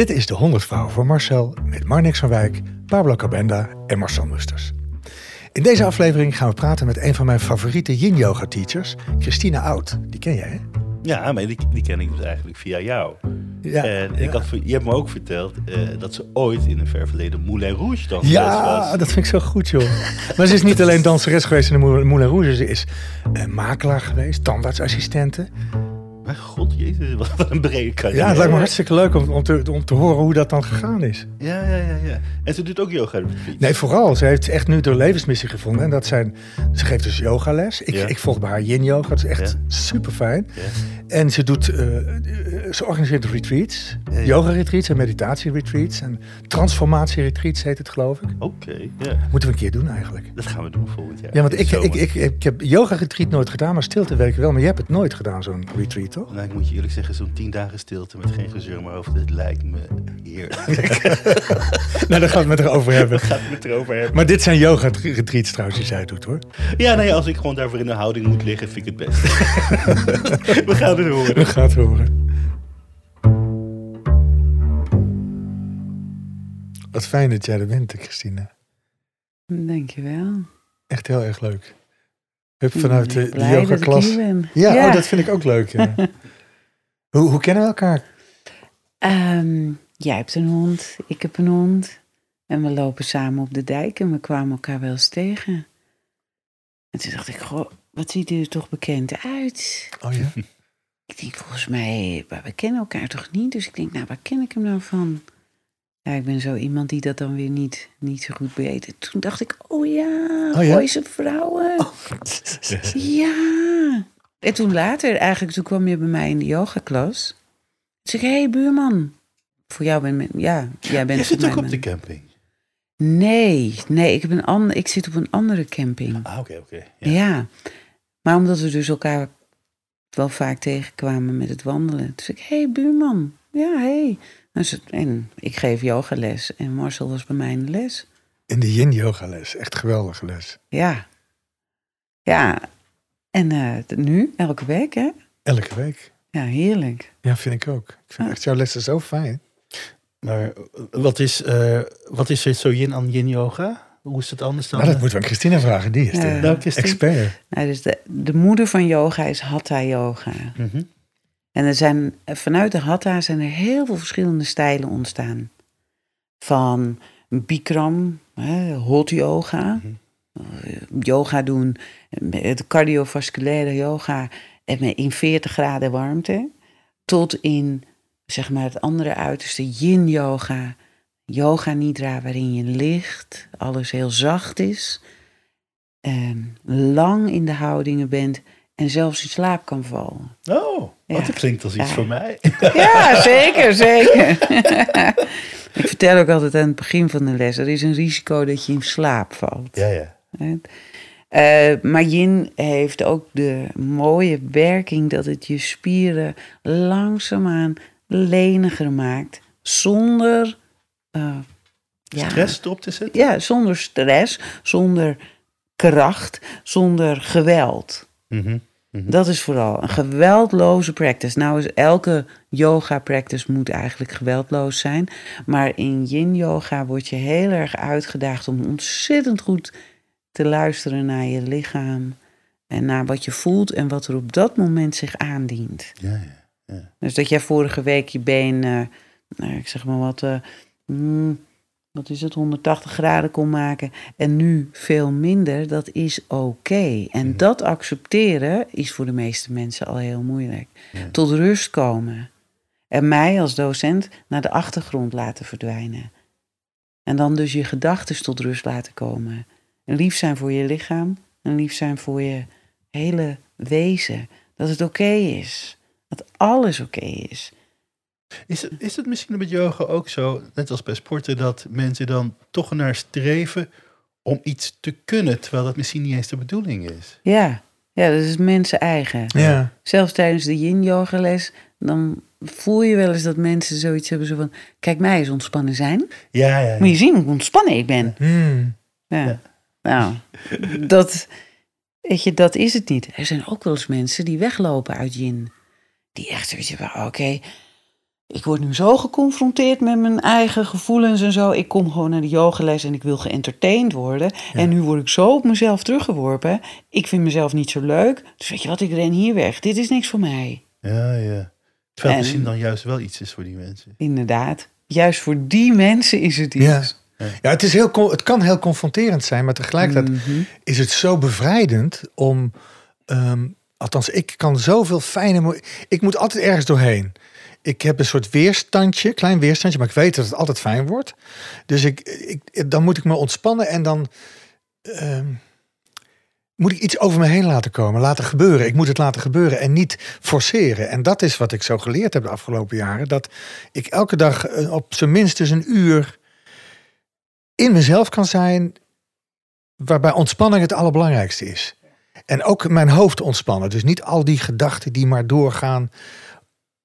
Dit is de 100 Vrouwen van Marcel met Marnix van Wijk, Pablo Cabenda en Marcel Musters. In deze aflevering gaan we praten met een van mijn favoriete yin-yoga teachers, Christina Oud. Die ken jij, hè? Ja, maar die, die ken ik dus eigenlijk via jou. Ja, en ik ja. had, je hebt me ook verteld eh, dat ze ooit in een ver verleden Moulin Rouge dan Ja, was. dat vind ik zo goed, joh. Maar ze is niet alleen danseres geweest in de Moulin Rouge. Ze is eh, makelaar geweest, tandartsassistente. Mijn god, jezus, wat een brede carrière. Ja, het lijkt me hartstikke leuk om, om, te, om te horen hoe dat dan gegaan is. Ja, ja, ja, ja. En ze doet ook yoga. Nee, vooral. Ze heeft echt nu de levensmissie gevonden. En dat zijn, ze geeft dus yogales. Ik, Ja. ik volg bij haar yin yoga. Dat is echt Ja. super fijn. Ja. En ze doet, eh, eh, ze organiseert retreats. Yoga retreats en meditatie retreats. En transformatie retreats heet het geloof ik. Oké, ja. Moeten we een keer doen eigenlijk. Dat gaan we doen volgend jaar. Ja, want ik, ik, ik, ik heb yoga retreat nooit gedaan, maar stilte weken wel. Maar je hebt het nooit gedaan, zo'n retreat, toch? Nou, ik moet je eerlijk zeggen, zo'n tien dagen stilte met geen gezeur maar over, dit lijkt me heerlijk. nou, daar gaan we het met haar over hebben. Gaat het erover hebben. Maar dit zijn yoga retreats trouwens die zij doet, hoor. Ja, nee, als ik gewoon daarvoor in de houding moet liggen, vind ik het best. we gaan het horen. We gaan het horen. Wat fijn dat jij er bent, Christina. Dankjewel. Echt heel erg leuk. Hup, vanuit de, de ben blij yoga dat ik klas. hier ben. Ja, Oh, dat vind ik ook leuk. Ja. hoe, hoe kennen we elkaar? Ehm, jij hebt een hond, ik heb een hond. En we lopen samen op de dijk en we kwamen elkaar wel eens tegen. En toen dacht ik, goh, wat ziet hij er toch bekend uit? Oh ja. Ik denk, volgens mij, we kennen elkaar toch niet? Dus ik denk, nou, waar ken ik hem nou van? Ja, ik ben zo iemand die dat dan weer niet, niet zo goed weet. En toen dacht ik, oh ja, Oh ja? Gooise vrouwen. Ja. En toen later, eigenlijk, toen kwam je bij mij in de yogaklas. Toen zei ik, hé hey, buurman. Voor jou ben ik, ja, jij bent Je zit ook op de camping. Nee, nee, ik, heb een ander, ik zit op een andere camping. Ah, oké, oké. Ja. Ja. maar omdat we dus elkaar wel vaak tegenkwamen met het wandelen. Toen zei ik, hé hey, buurman. Ja, hé. Hey. En, ik geef yogales en Marcel was bij mij in de les. In de yin yoga les. Echt geweldige les. Ja. Ja. En eh, nu, elke week, hè? Elke week. Ja, heerlijk. Ja, vind ik ook. Ik vind Ja. echt jouw lessen zo fijn. Maar eh, wat is, eh, wat is zo yin aan yin yoga? Hoe is het anders dan? Nou, dat moeten we aan Christina vragen. Die is de Ja. Nou, Christine? expert. Nou, dus de, de moeder van yoga is Hatha yoga. Mhm. En er zijn, vanuit de Hatha zijn er heel veel verschillende stijlen ontstaan. Van Bikram, hè, hot yoga, eh, yoga doen, het cardiovasculaire yoga in 40 graden warmte, tot in zeg maar het andere uiterste yin yoga, yoga nidra waarin je ligt, alles heel zacht is, en lang in de houdingen bent en zelfs in slaap kan vallen. Oh, wat Ja. klinkt als iets Ja. voor mij. Ja, zeker, zeker. ik vertel ook altijd aan het begin van de les: er is een risico dat je in slaap valt. Ja, ja. Eh, maar yin heeft ook de mooie werking dat het je spieren langzaamaan leniger maakt. Zonder, eh, ja, Stress erop te zetten? ja, zonder stress, zonder kracht, zonder geweld. Mhm. Dat is vooral een geweldloze practice. Nou is elke yoga practice moet eigenlijk geweldloos zijn. Maar in yin yoga word je heel erg uitgedaagd om ontzettend goed te luisteren naar je lichaam. En naar wat je voelt en wat er op dat moment zich aandient. Ja, ja. Dus dat jij vorige week je been, eh, nou, ik zeg maar wat, eh, mm, wat is het, 180 graden kon maken en nu veel minder, dat is oké. En dat accepteren is voor de meeste mensen al heel moeilijk. Tot rust komen. En mij als docent naar de achtergrond laten verdwijnen. En dan dus je gedachten tot rust laten komen. En lief zijn voor je lichaam en lief zijn voor je hele wezen. Dat het oké is. Dat alles oké is. Is, het- is het misschien met yoga ook zo, net als bij sporten, dat mensen dan toch naar streven om iets te kunnen, terwijl dat misschien niet eens de bedoeling is? Ja, ja dat is mensen eigen. Ja. Zelfs tijdens de yin-yoga les, dan voel je wel eens dat mensen zoiets hebben zo van... Kijk mij eens ontspannen zijn. Ja, ja. Moet je zien hoe ontspannen ik ben. Hmm. Ja. Ja. Nou, dat, weet je, dat is het niet. Er zijn ook wel eens mensen die weglopen uit yin. Die echt zoiets van, oké, ik word nu zo geconfronteerd met mijn eigen gevoelens en zo. Ik kom gewoon naar de yogales en ik wil geëntertained worden. En nu word ik zo op mezelf teruggeworpen. Ik vind mezelf niet zo leuk. Dus weet je wat, ik ren hier weg. Dit is niks voor mij. Ja, ja. Terwijl En- misschien dan juist wel iets is voor die mensen. Inderdaad. Juist voor die mensen is het iets. Ja. Ja, het, is heel, het kan heel confronterend zijn, maar tegelijkertijd Mhm. is het zo bevrijdend om. ehm, althans, ik kan zoveel fijne. Ik moet altijd ergens doorheen. Ik heb een soort weerstandje, klein weerstandje, maar ik weet dat het altijd fijn wordt. Dus ik, ik, dan moet ik me ontspannen en dan ehm, moet ik iets over me heen laten komen, laten gebeuren. Ik moet het laten gebeuren en niet forceren. En dat is wat ik zo geleerd heb de afgelopen jaren. Dat ik elke dag eh, op zijn minstens een uur in mezelf kan zijn, waarbij ontspanning het allerbelangrijkste is. En ook mijn hoofd ontspannen. Dus niet al die gedachten die maar doorgaan,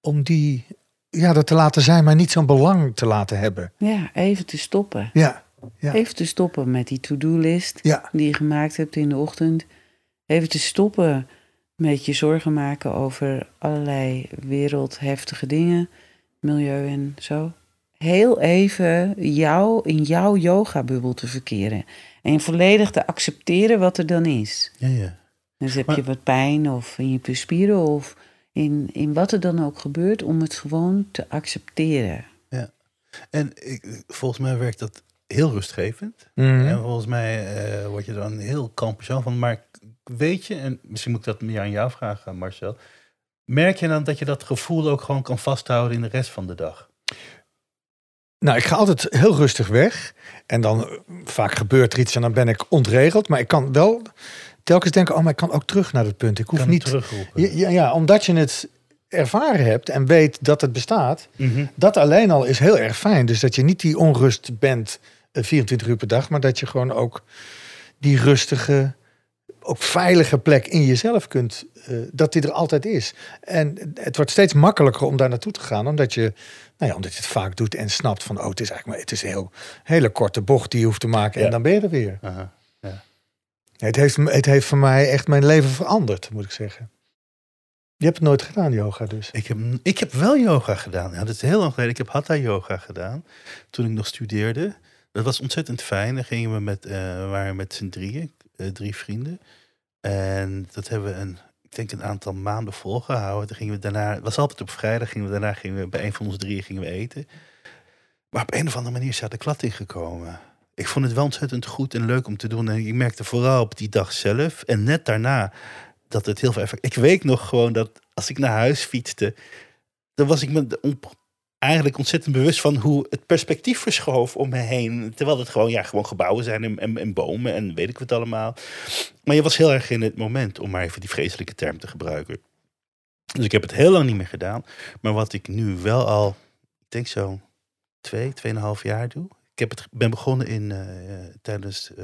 om die, ja, dat te laten zijn, maar niet zo'n belang te laten hebben. Ja, even te stoppen. Ja, ja, Even te stoppen met die to-do-list ja, die je gemaakt hebt in de ochtend. Even te stoppen met je zorgen maken over allerlei wereldheftige dingen, milieu en zo. Heel even jou in jouw yoga-bubbel te verkeren. En volledig te accepteren wat er dan is. Ja, ja. Dus heb Maar- je wat pijn of in je spieren of in, in wat er dan ook gebeurt, om het gewoon te accepteren. En ik, volgens mij werkt dat heel rustgevend. Mhm. En volgens mij eh, word je er een heel kalm persoon van. Maar weet je, en misschien moet ik dat meer aan jou vragen, Marcel. Merk je dan dat je dat gevoel ook gewoon kan vasthouden in de rest van de dag? Nou, ik ga altijd heel rustig weg. En dan eh, vaak gebeurt er iets en dan ben ik ontregeld. Maar ik kan wel telkens denken, oh, maar ik kan ook terug naar dat punt. Ik hoef Kan niet... Ja, ja, omdat je het ervaren hebt en weet dat het bestaat. Mhm. Dat alleen al is heel erg fijn. Dus dat je niet die onrust bent eh, 24 uur per dag. Maar dat je gewoon ook die rustige, ook veilige plek in jezelf kunt. eh, dat die er altijd is. En het wordt steeds makkelijker om daar naartoe te gaan. Omdat je, nou ja, omdat je het vaak doet en snapt van... oh, het is eigenlijk maar, het is een heel, hele korte bocht die je hoeft te maken. Ja. En dan ben je er weer. Aha. Het heeft, het heeft voor mij echt mijn leven veranderd, moet ik zeggen. Je hebt het nooit gedaan, yoga dus. Ik heb, ik heb wel yoga gedaan. Ja, dat is heel lang geleden. Ik heb hatha yoga gedaan toen ik nog studeerde. Dat was ontzettend fijn. Dan gingen we met, eh, waren met z'n drieën, eh, drie vrienden. En dat hebben we een, ik denk een aantal maanden volgehouden. Toen gingen we daarna, het was altijd op vrijdag, gingen we daarna gingen we bij een van ons drieën gingen we eten. Maar op een of andere manier is daar de klad in gekomen. Ik vond het wel ontzettend goed en leuk om te doen. En ik merkte vooral op die dag zelf en net daarna dat het heel veel effect. Ik weet nog gewoon dat als ik naar huis fietste, dan was ik me eigenlijk ontzettend bewust van hoe het perspectief verschoof om me heen. Terwijl het gewoon, ja, gewoon gebouwen zijn en, en, en bomen en weet ik wat allemaal. Maar je was heel erg in het moment, om maar even die vreselijke term te gebruiken. Dus ik heb het heel lang niet meer gedaan. Maar wat ik nu wel al, ik denk zo twee, tweeënhalf jaar doe. Ik heb het, ben begonnen in, eh, tijdens eh,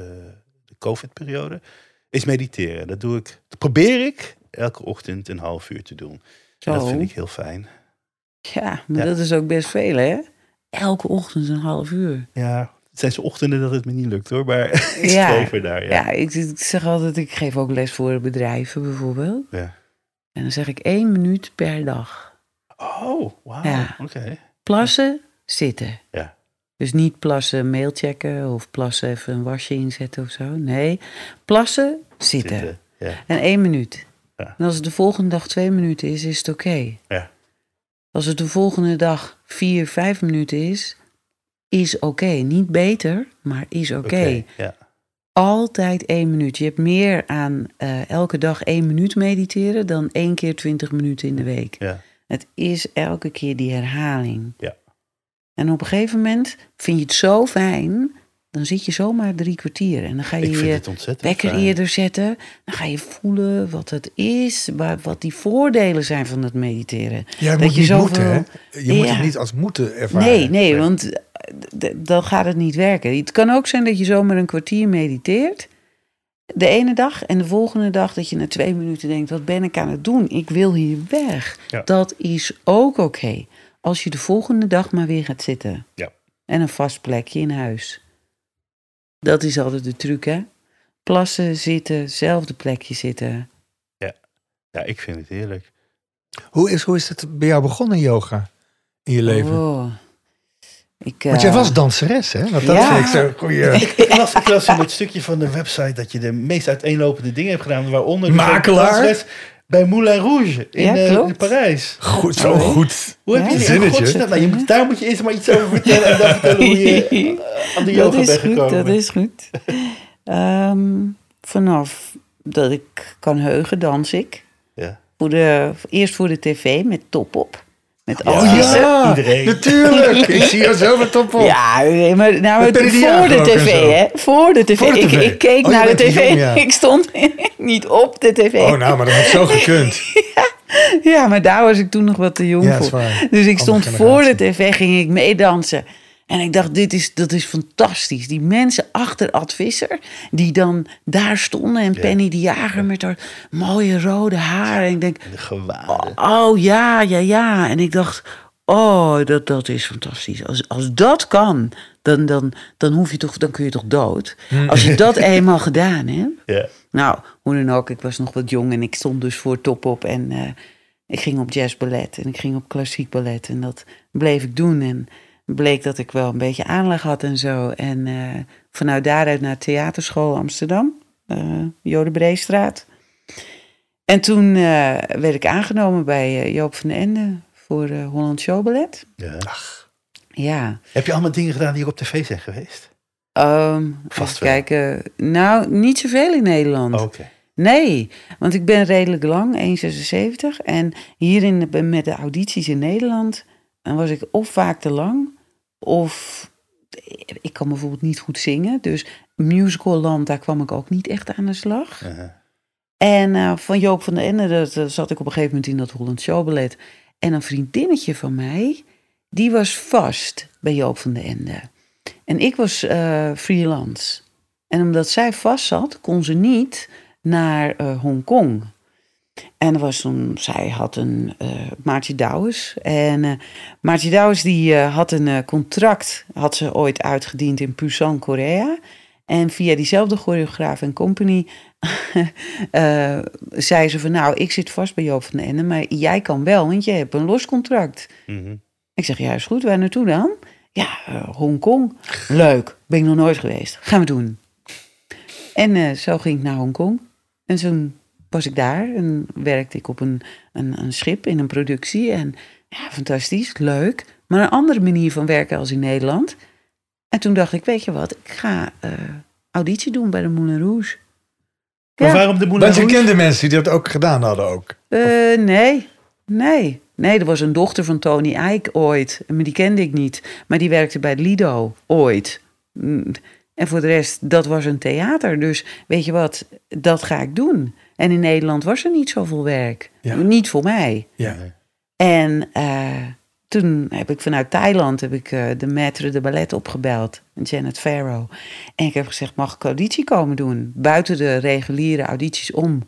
de COVID-periode. Is mediteren. Dat doe ik, dat probeer ik elke ochtend een half uur te doen. En dat vind ik heel fijn. Ja, maar Ja. dat is ook best veel, hè? Elke ochtend een half uur. Ja, het zijn zo ochtenden dat het me niet lukt hoor. Maar ik Ja. er naar. Ja, Ja. ik, ik zeg altijd, ik geef ook les voor bedrijven bijvoorbeeld. Ja. En dan zeg ik één minuut per dag. Oh, wauw. Ja. Oké. Plassen, zitten. Ja. Dus niet plassen, mail checken of plassen even een wasje inzetten of zo. Nee, plassen, zitten. Zitten. Ja. En één minuut. Ja. En als het de volgende dag twee minuten is, is het oké. Ja. Als het de volgende dag vier, vijf minuten is, is oké. Niet beter, maar is oké. Oké. Ja. Altijd één minuut. Je hebt meer aan eh, elke dag één minuut mediteren dan één keer twintig minuten in de week. Ja. Het is elke keer die herhaling. Ja. En op een gegeven moment vind je het zo fijn, dan zit je zomaar drie kwartier. En dan ga je je wekker fijn. eerder zetten. Dan ga je voelen wat het is, waar, wat die voordelen zijn van het mediteren. Ja, je Dat moet je niet zoveel- moeten, hè? Je moet het niet als moeten ervaren. Nee, nee, want eh, dan gaat het niet werken. Het kan ook zijn dat je zomaar een kwartier mediteert. De ene dag en de volgende dag dat je na twee minuten denkt: wat ben ik aan het doen? Ik wil hier weg. Ja. Dat is ook oké. Als je de volgende dag maar weer gaat zitten. Ja. En een vast plekje in huis. Dat is altijd de truc, hè? Plassen, zitten, zelfde plekje zitten. Ja, ik vind het heerlijk. Hoe is, hoe is het bij jou begonnen, yoga? in je leven? Oh. Ik, Want jij eh, was danseres, hè? Want dat ja. vind ik zo'n goeie... Ik las, ik las in het stukje van de website dat je de meest uiteenlopende dingen hebt gedaan. Waaronder Makelaar? Bij Moulin Rouge in, Ja, eh, in Parijs. Goed, zo goed. Hoe heb je Ja. die Zinnetje. in godsnaam- nou, je moet, Daar moet je eerst maar iets over vertellen. En dan vertellen hoe je eh, aan de dat yoga is bent goed, gekomen. dat is goed. Ehm, vanaf dat ik kan heugen, dans ik. Ja. Voor de, eerst voor de tv met top op. Met Ja. Oh ja, Iedereen. natuurlijk. Ik zie jou zo met top op. Ja, maar nou, het- voor de tv, hè? Voor de tv. Voor de Ik, tv. ik keek Oh, naar de tv. jong, ja. Ik stond niet op de tv. Oh, nou, maar dat had zo gekund. Ja, maar daar was ik toen nog wat te jong voor. Dus ik stond voor de tv, ging ik meedansen. En ik dacht, dit is, dat is fantastisch. Die mensen achter Ad Visser, die dan daar stonden. En Ja. Penny de Jager met haar mooie rode haar. En ik denk, De oh ja, ja, ja. En ik dacht, oh, dat, dat is fantastisch. Als, als dat kan, dan, dan, dan, hoef je toch, dan kun je toch dood. Als je dat eenmaal gedaan hebt. Ja. Nou, hoe dan ook, ik was nog wat jong en ik stond dus voor top op. En eh, ik ging op jazzballet en ik ging op klassiek ballet. En dat bleef ik doen. En bleek dat ik wel een beetje aanleg had en zo. En eh, vanuit daaruit naar Theaterschool Amsterdam, eh Jodenbreestraat. En toen eh, werd ik aangenomen bij Joop van den Ende voor Holland Showballet. Ja. Ja, Heb je allemaal dingen gedaan die ook op tv zijn geweest? Ehm Vast kijken. Nou, niet zoveel in Nederland. Oké. Nee, want ik ben redelijk lang, 1,76. En hier in de, met de audities in Nederland, dan was ik of vaak te lang, of ik kan bijvoorbeeld niet goed zingen. Dus musicalland, daar kwam ik ook niet echt aan de slag. Uh-huh. En eh, van Joop van den Ende, dat, dat zat ik op een gegeven moment in dat Holland Showballet. En een vriendinnetje van mij, die was vast bij Joop van den Ende. En ik was eh, freelance. En omdat zij vast zat, kon ze niet naar eh, Hongkong. En was toen, zij had een eh Maartje Douwes. En eh Maartje Douwes die eh, had een contract, had ze ooit uitgediend in Busan, Korea. En via diezelfde choreograaf en company eh, zei ze van nou, ik zit vast bij Joop van den Ende, maar jij kan wel, want je hebt een los contract. Mhm. Ik zeg, ja, is goed. Waar naartoe dan? Ja, Hongkong. Leuk. Ben ik nog nooit geweest. Gaan we doen. En zo ging ik naar Hongkong. En toen was ik daar en werkte ik op een, een, een schip in een productie. En ja, fantastisch, leuk. Maar een andere manier van werken als in Nederland. En toen dacht ik, weet je wat, ik ga eh, auditie doen bij de Moulin Rouge. Maar Ja. waarom de Moulin Want je Rouge? kende mensen die dat ook gedaan hadden ook. Eh, nee, nee. Nee, er was een dochter van Tony Eijk ooit. Maar die kende ik niet. Maar die werkte bij Lido ooit. Mm, En voor de rest, dat was een theater. Dus weet je wat, dat ga ik doen. En in Nederland was er niet zoveel werk. Ja. Niet voor mij. Ja. En eh, toen heb ik vanuit Thailand heb ik, eh, de maître de ballet opgebeld. Janet Farrow. En ik heb gezegd, mag ik auditie komen doen? Buiten de reguliere audities om.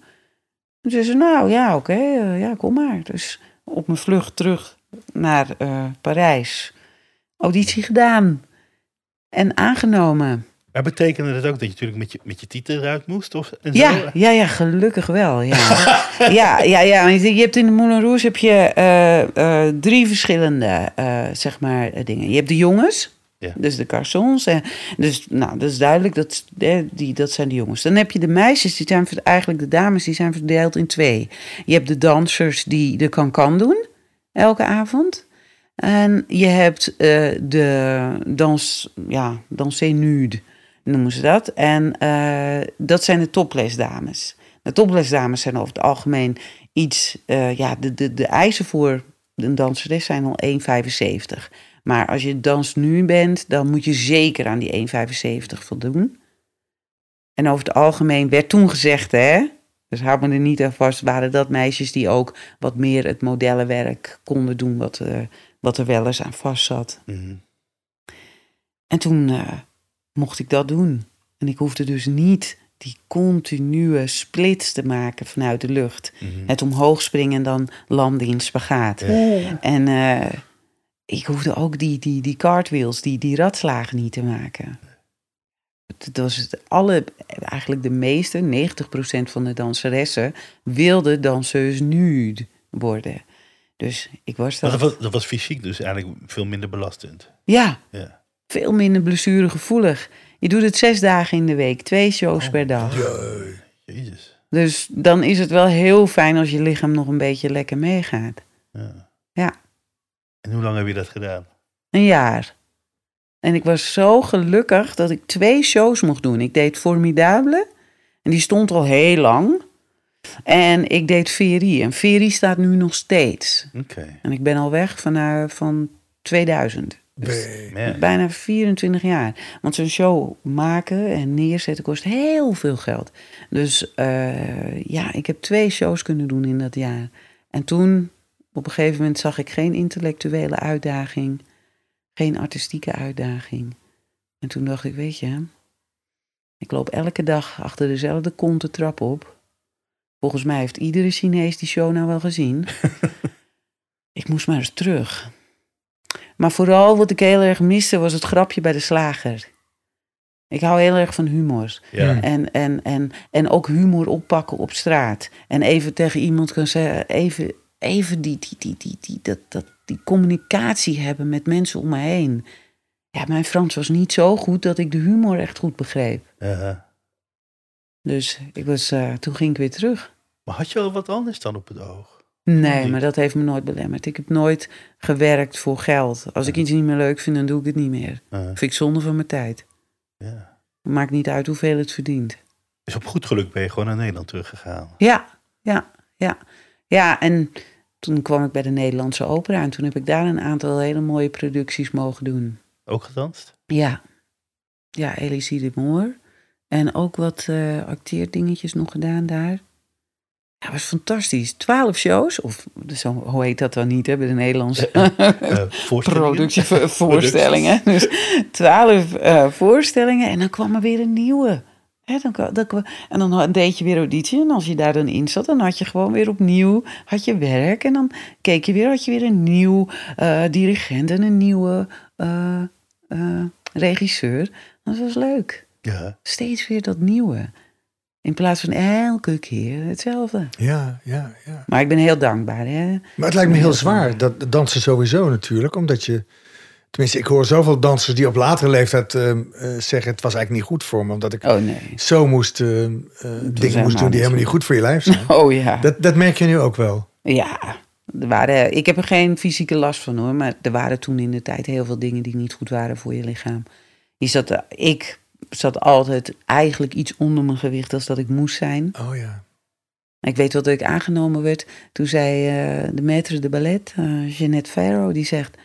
En ze zei, nou ja, oké, eh, ja, kom maar. Dus op mijn vlucht terug naar Parijs. Auditie gedaan. En aangenomen. Maar betekende dat ook dat je natuurlijk met je, met je titel eruit moest? Of, en zo? Ja, ja, ja, gelukkig wel. Ja, ja, ja, ja. Je hebt in de Moulin Rouge heb je eh, eh, drie verschillende eh, zeg maar, dingen. Je hebt de jongens, Ja. dus de garçons. En, dus nou, dat is duidelijk, dat, die, dat zijn de jongens. Dan heb je de meisjes, die zijn eigenlijk de dames, die zijn verdeeld in twee. Je hebt de dansers die de kan-kan doen, elke avond. En je hebt de dans, ja, danser nude, noemen ze dat. En eh, dat zijn de toplesdames. De toplesdames zijn over het algemeen iets, eh, ja, de, de, de eisen voor een danseres zijn al 1,75. Maar als je dans nu bent, dan moet je zeker aan die 1,75 voldoen. En over het algemeen werd toen gezegd, hè, dus hou me er niet aan vast, waren dat meisjes die ook wat meer het modellenwerk konden doen, wat, eh, wat er wel eens aan vast zat. Mhm. En toen mocht ik dat doen. En ik hoefde dus niet die continue splits te maken vanuit de lucht. Mhm. Het omhoog springen en dan landen in spagaat. Ja. En eh, ik hoefde ook die, die, die cartwheels, die, die ratslagen niet te maken. Het was het alle, eigenlijk de meeste, 90% van de danseressen, wilden danseus nude worden. Dus ik was Maar dat. dat was, dat was fysiek dus eigenlijk veel minder belastend. Ja, Ja. Veel minder blessuregevoelig. Je doet het zes dagen in de week, twee shows Oh, per dag. Jee. Jezus. Dus dan is het wel heel fijn als je lichaam nog een beetje lekker meegaat. Ja. Ja. En hoe lang heb je dat gedaan? Een jaar. En ik was zo gelukkig dat ik twee shows mocht doen. Ik deed Formidable. En die stond al heel lang. En ik deed Ferie. En Ferie staat nu nog steeds. Oké. En ik ben al weg van, eh, van 2000. Nee. Man. Bijna 24 jaar. Want zo'n show maken en neerzetten kost heel veel geld. Dus eh, ja, ik heb twee shows kunnen doen in dat jaar. En toen, op een gegeven moment, zag ik geen intellectuele uitdaging. Geen artistieke uitdaging. En toen dacht ik, weet je, ik loop elke dag achter dezelfde konten trap op. Volgens mij heeft iedere Chinees die show nou wel gezien. ik moest maar eens terug. Maar vooral wat ik heel erg miste was het grapje bij de slager. Ik hou heel erg van humor. Ja. En, en, en, en ook humor oppakken op straat. En even tegen iemand kan zeggen, even, even die, die, die, die, die, dat, dat, die communicatie hebben met mensen om me heen. Ja, mijn Frans was niet zo goed dat ik de humor echt goed begreep. Dus ik was, eh, toen ging ik weer terug. Maar had je al wat anders dan op het oog? Nee, maar dat heeft me nooit belemmerd. Ik heb nooit gewerkt voor geld. Als ik iets niet meer leuk vind, dan doe ik het niet meer. Ja. Vind ik zonde van mijn tijd. ja. Maakt niet uit hoeveel het verdient. Dus op goed geluk ben je gewoon naar Nederland teruggegaan. Ja, ja, ja. Ja, en toen kwam ik bij de Nederlandse Opera. En toen heb ik daar een aantal hele mooie producties mogen doen. Ook gedanst? Ja, ja, Elise de Moor. En ook wat eh acteerdingetjes nog gedaan daar. Ja, was fantastisch. Twaalf shows, of zo, hoe heet dat dan niet, hè, bij de Nederlandse voorstellingen? productievoorstellingen. dus twaalf voorstellingen en dan kwam er weer een nieuwe. Dan, dan, en dan deed je weer auditie en als je daar dan in zat, dan had je gewoon weer opnieuw had je werk. En dan keek je weer, had je weer een nieuw dirigent en een nieuwe regisseur. Dat was leuk. Ja. Steeds weer dat nieuwe. In plaats van elke keer hetzelfde. Ja, ja, ja. Maar ik ben heel dankbaar. Hè? Maar het lijkt me heel zwaar, dat dansen sowieso natuurlijk. Omdat je, tenminste ik hoor zoveel dansers die op latere leeftijd ehm, eh, zeggen... het was eigenlijk niet goed voor me, omdat ik Oh nee. zo moest, eh, dingen moest doen die helemaal niet goed voor je lijf zijn. Oh ja. Dat, dat merk je nu ook wel. Ja, er waren, ik heb er geen fysieke last van hoor, maar er waren toen in de tijd heel veel dingen die niet goed waren voor je lichaam. Zat, eh, ik zat altijd eigenlijk iets onder mijn gewicht als dat ik moest zijn. Oh ja. Ik weet wel dat ik aangenomen werd. Toen zei eh, de maître de ballet, eh, Jeanette Farrow, die zegt...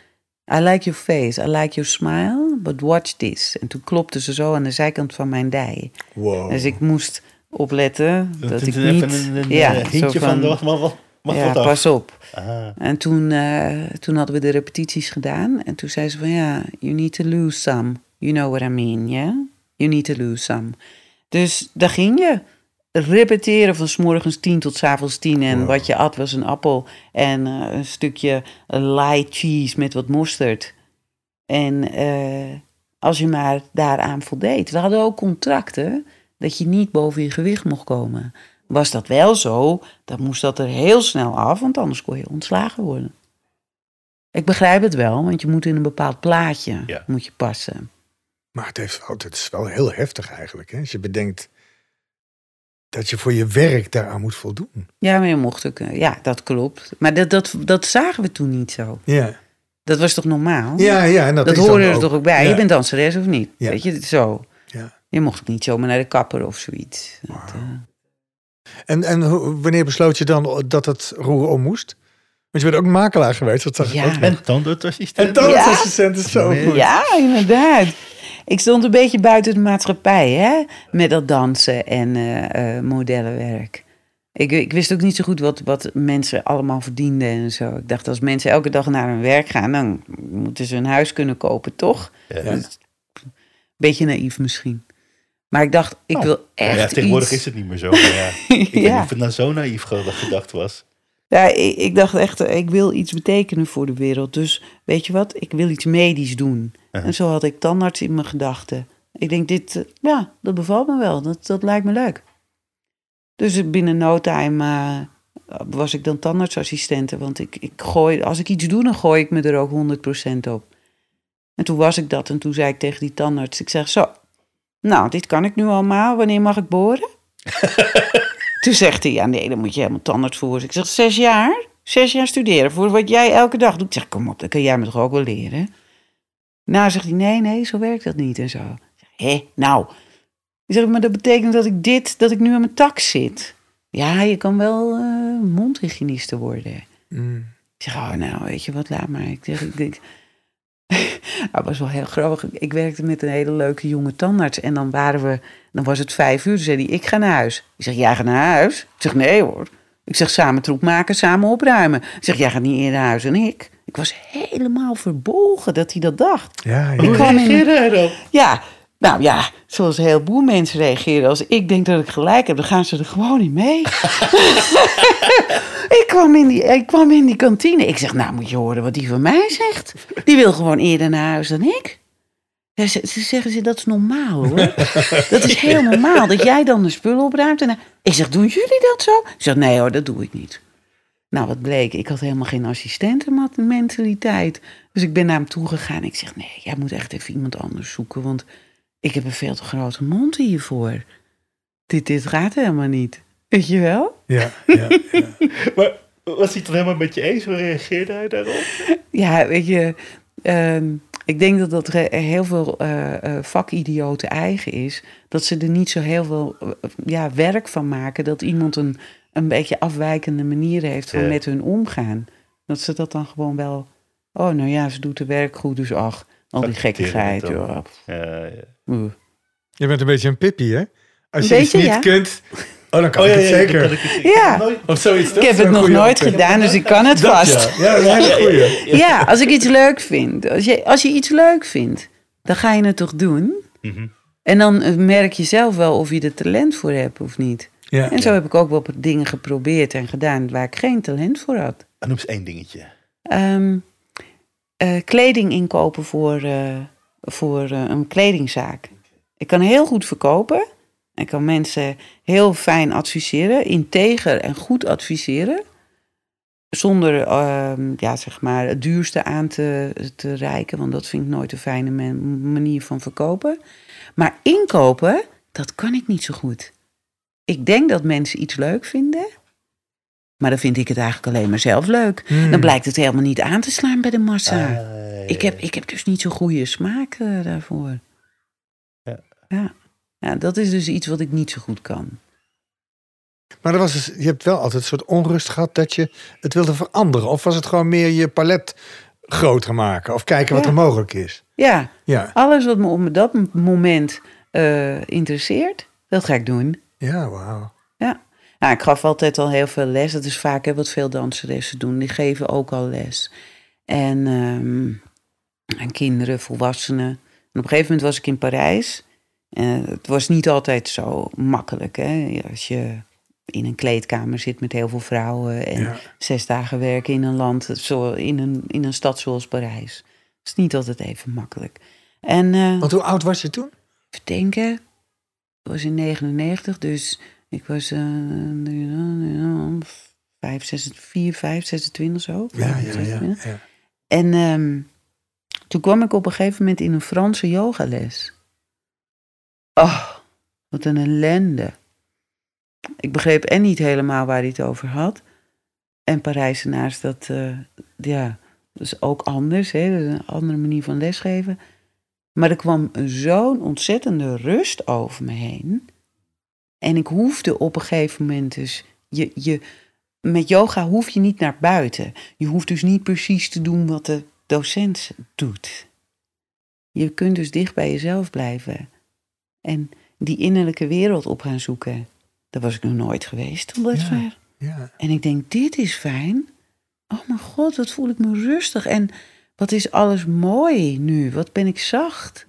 I like your face, I like your smile, but watch this. En toen klopte ze zo aan de zijkant van mijn dij. Wow. Dus ik moest opletten dat Dat ik niet... even een, een ja, zo hintje van, van- wat, mag ja, wat pas op. Ah, En toen, eh, toen hadden we de repetities gedaan. En toen zei ze van ja, you need to lose some. You know what I mean, yeah? You need to lose some. Dus daar ging je. Repeteren van s morgens tien tot s avonds tien. En Wow. wat je at was een appel en eh, een stukje light cheese met wat mosterd. En eh, als je maar daaraan voldeed. We hadden ook contracten dat je niet boven je gewicht mocht komen. Was dat wel zo, dan moest dat er heel snel af, want anders kon je ontslagen worden. Ik begrijp het wel, want je moet in een bepaald plaatje Ja. moet je passen. Maar het, heeft wel, het is wel heel heftig eigenlijk. Hè? Als je bedenkt dat je voor je werk daaraan moet voldoen. Ja, maar je mocht ook, eh, ja, dat klopt. Maar dat, dat, dat zagen we toen niet zo. Ja, Dat was toch normaal? ja, ja en dat, dat hoorde er ook. toch ook bij. Ja. Je bent danseres of niet? Ja. Weet je, zo. Ja. Je mocht ook niet zomaar naar de kapper of zoiets. Dat, Wauw. eh, En, en hoe- wanneer besloot je dan dat het roer om moest? Want je bent ook makelaar geweest. Dat zag ik Ja. ook nog. en tandartsassistent. En tandartsassistent is zo Ja. goed. Ja, inderdaad. Ik stond een beetje buiten de maatschappij, hè? Met dat dansen en eh, eh, modellenwerk. Ik, ik wist ook niet zo goed wat, wat mensen allemaal verdienden en zo. Ik dacht, als mensen elke dag naar hun werk gaan, dan moeten ze een huis kunnen kopen, toch? Ja. Ja. Beetje naïef misschien. Maar ik dacht, ik Oh. wil echt Ja, tegenwoordig iets... is het niet meer zo. Maar ja, ik weet niet of het nou zo naïef ge- gedacht was. Ja, ik, ik dacht echt, eh, ik wil iets betekenen voor de wereld. Dus weet je wat, ik wil iets medisch doen. Uh-huh. En zo had ik tandarts in mijn gedachten. Ik denk, dit, eh, ja, dat bevalt me wel. Dat, dat lijkt me leuk. Dus binnen no time eh, was ik dan tandartsassistente. Want ik, ik gooi, als ik iets doe, dan gooi ik me er ook 100% op. En toen was ik dat en toen zei ik tegen die tandarts, ik zeg zo, nou, dit kan ik nu allemaal, wanneer mag ik boren? toen zegt hij, ja nee, dan moet je helemaal tandarts voor. Ik zeg, zes jaar? Zes jaar studeren voor wat jij elke dag doet. Ik zeg, kom op, dat kan jij me toch ook wel leren? Nou, zegt hij, nee, nee, zo werkt dat niet en zo. Hé, nou. Ik zeg, maar dat betekent dat ik dit, dat ik nu aan mijn tak zit. Ja, je kan wel uh, mondhygiëniste worden. Mm. Ik zeg, oh, nou, weet je wat, laat maar. Ik zeg, ik denk... Dat was wel heel grappig. Ik werkte met een hele leuke jonge tandarts. En dan waren we, dan was het vijf uur. Toen zei hij, ik ga naar huis. Ik zeg, jij gaat naar huis? Ik zeg, nee hoor. Ik zeg, samen troep maken, samen opruimen. Ik zeg, jij gaat niet eerder naar huis dan ik. Ik was helemaal verbolgen dat hij dat dacht. Ja, ja. Ik Hoe kwam in- reageerde hij dan? Ja, nou ja, zoals een heleboel mensen reageren. Als ik denk dat ik gelijk heb, dan gaan ze er gewoon niet mee. ik, kwam in die, ik kwam in die kantine. Ik zeg, nou moet je horen wat die van mij zegt. Die wil gewoon eerder naar huis dan ik. Ja, Ze, ze zeggen ze, dat is normaal hoor. dat is heel normaal, dat jij dan de spullen opruimt. En, ik zeg, doen jullie dat zo? Ik zeg, nee hoor, dat doe ik niet. Nou, wat bleek, ik had helemaal geen assistentenmentaliteit. Dus ik ben naar hem toe gegaan. Ik zeg, nee, jij moet echt even iemand anders zoeken. Want ik heb een veel te grote mond hiervoor. Dit, dit gaat helemaal niet. Weet je wel? Ja, ja, ja. Maar was hij het helemaal met je eens? Hoe reageerde hij daarop? Ja, weet je, ehm, ik denk dat dat heel veel eh, vakidioten eigen is. Dat ze er niet zo heel veel eh, ja, werk van maken. Dat iemand een, een beetje afwijkende manier heeft van Ja. met hun omgaan. Dat ze dat dan gewoon wel... Oh, nou ja, ze doet de werk goed, dus ach, al die gekkigheid. Ja. Je bent een beetje een pippie, hè? Als Een je iets niet ja. kunt, oh, dan kan Oh ik ja, het ja, zeker. dan kan ik het zeker. Ja. Of zoiets. Ik heb het nog nooit gedaan, dus ik kan het Dat, vast. ja. ja, als ik iets leuk vind. Als je, als je iets leuk vindt, dan ga je het toch doen? Mhm. En dan merk je zelf wel of je er talent voor hebt of niet. Ja. En zo heb ik ook wel dingen geprobeerd en gedaan waar ik geen talent voor had. Ah, Noem eens één dingetje. Ehm, eh, kleding inkopen voor, eh, voor eh, een kledingzaak. Ik kan heel goed verkopen. Ik kan mensen heel fijn adviseren, integer en goed adviseren. Zonder ehm, ja, zeg maar, het duurste aan te, te reiken, want dat vind ik nooit een fijne manier van verkopen. Maar inkopen, dat kan ik niet zo goed. Ik denk dat mensen iets leuk vinden, maar dan vind ik het eigenlijk alleen maar zelf leuk. Hmm. Dan blijkt het helemaal niet aan te slaan bij de massa. Ah, ik, heb, ik heb dus niet zo'n goede smaak eh, daarvoor. Ja. ja. Ja, dat is dus iets wat ik niet zo goed kan. Maar er was dus, je hebt wel altijd een soort onrust gehad dat je het wilde veranderen. Of was het gewoon meer je palet groter maken? Of kijken wat er mogelijk is? Ja, Ja, alles wat me op dat moment eh, interesseert, dat ga ik doen. Ja wauw. Ja. Nou, ik gaf altijd al heel veel les. Dat is vaak hè, wat veel danseressen doen. Die geven ook al les. En ehm, aan kinderen, volwassenen. En op een gegeven moment was ik in Parijs. En het was niet altijd zo makkelijk. Hè? Als je in een kleedkamer zit met heel veel vrouwen. En Ja. zes dagen werken in een land, zo, in, een, in een stad zoals Parijs. Het is niet altijd even makkelijk. En Want hoe oud was je toen? even denken. Ik was in 99, dus ik was uh, 5, 6, 4, 5, 26 zo. Ja, ja, 26. ja. ja. En ehm, toen kwam ik op een gegeven moment in een Franse yogales. Oh, wat een ellende. Ik begreep en niet helemaal waar hij het over had. En Parijzenaars, dat, eh, ja, dat is ook anders. Hè? Dat is een andere manier van lesgeven. Maar er kwam zo'n ontzettende rust over me heen. En ik hoefde op een gegeven moment dus... Je, je, met yoga hoef je niet naar buiten. Je hoeft dus niet precies te doen wat de docent doet. Je kunt dus dicht bij jezelf blijven. En die innerlijke wereld op gaan zoeken. Daar was ik nog nooit geweest tot dusver. ja. En ik denk, dit is fijn. Oh mijn god, wat voel ik me rustig. En wat is alles mooi nu. Wat ben ik zacht.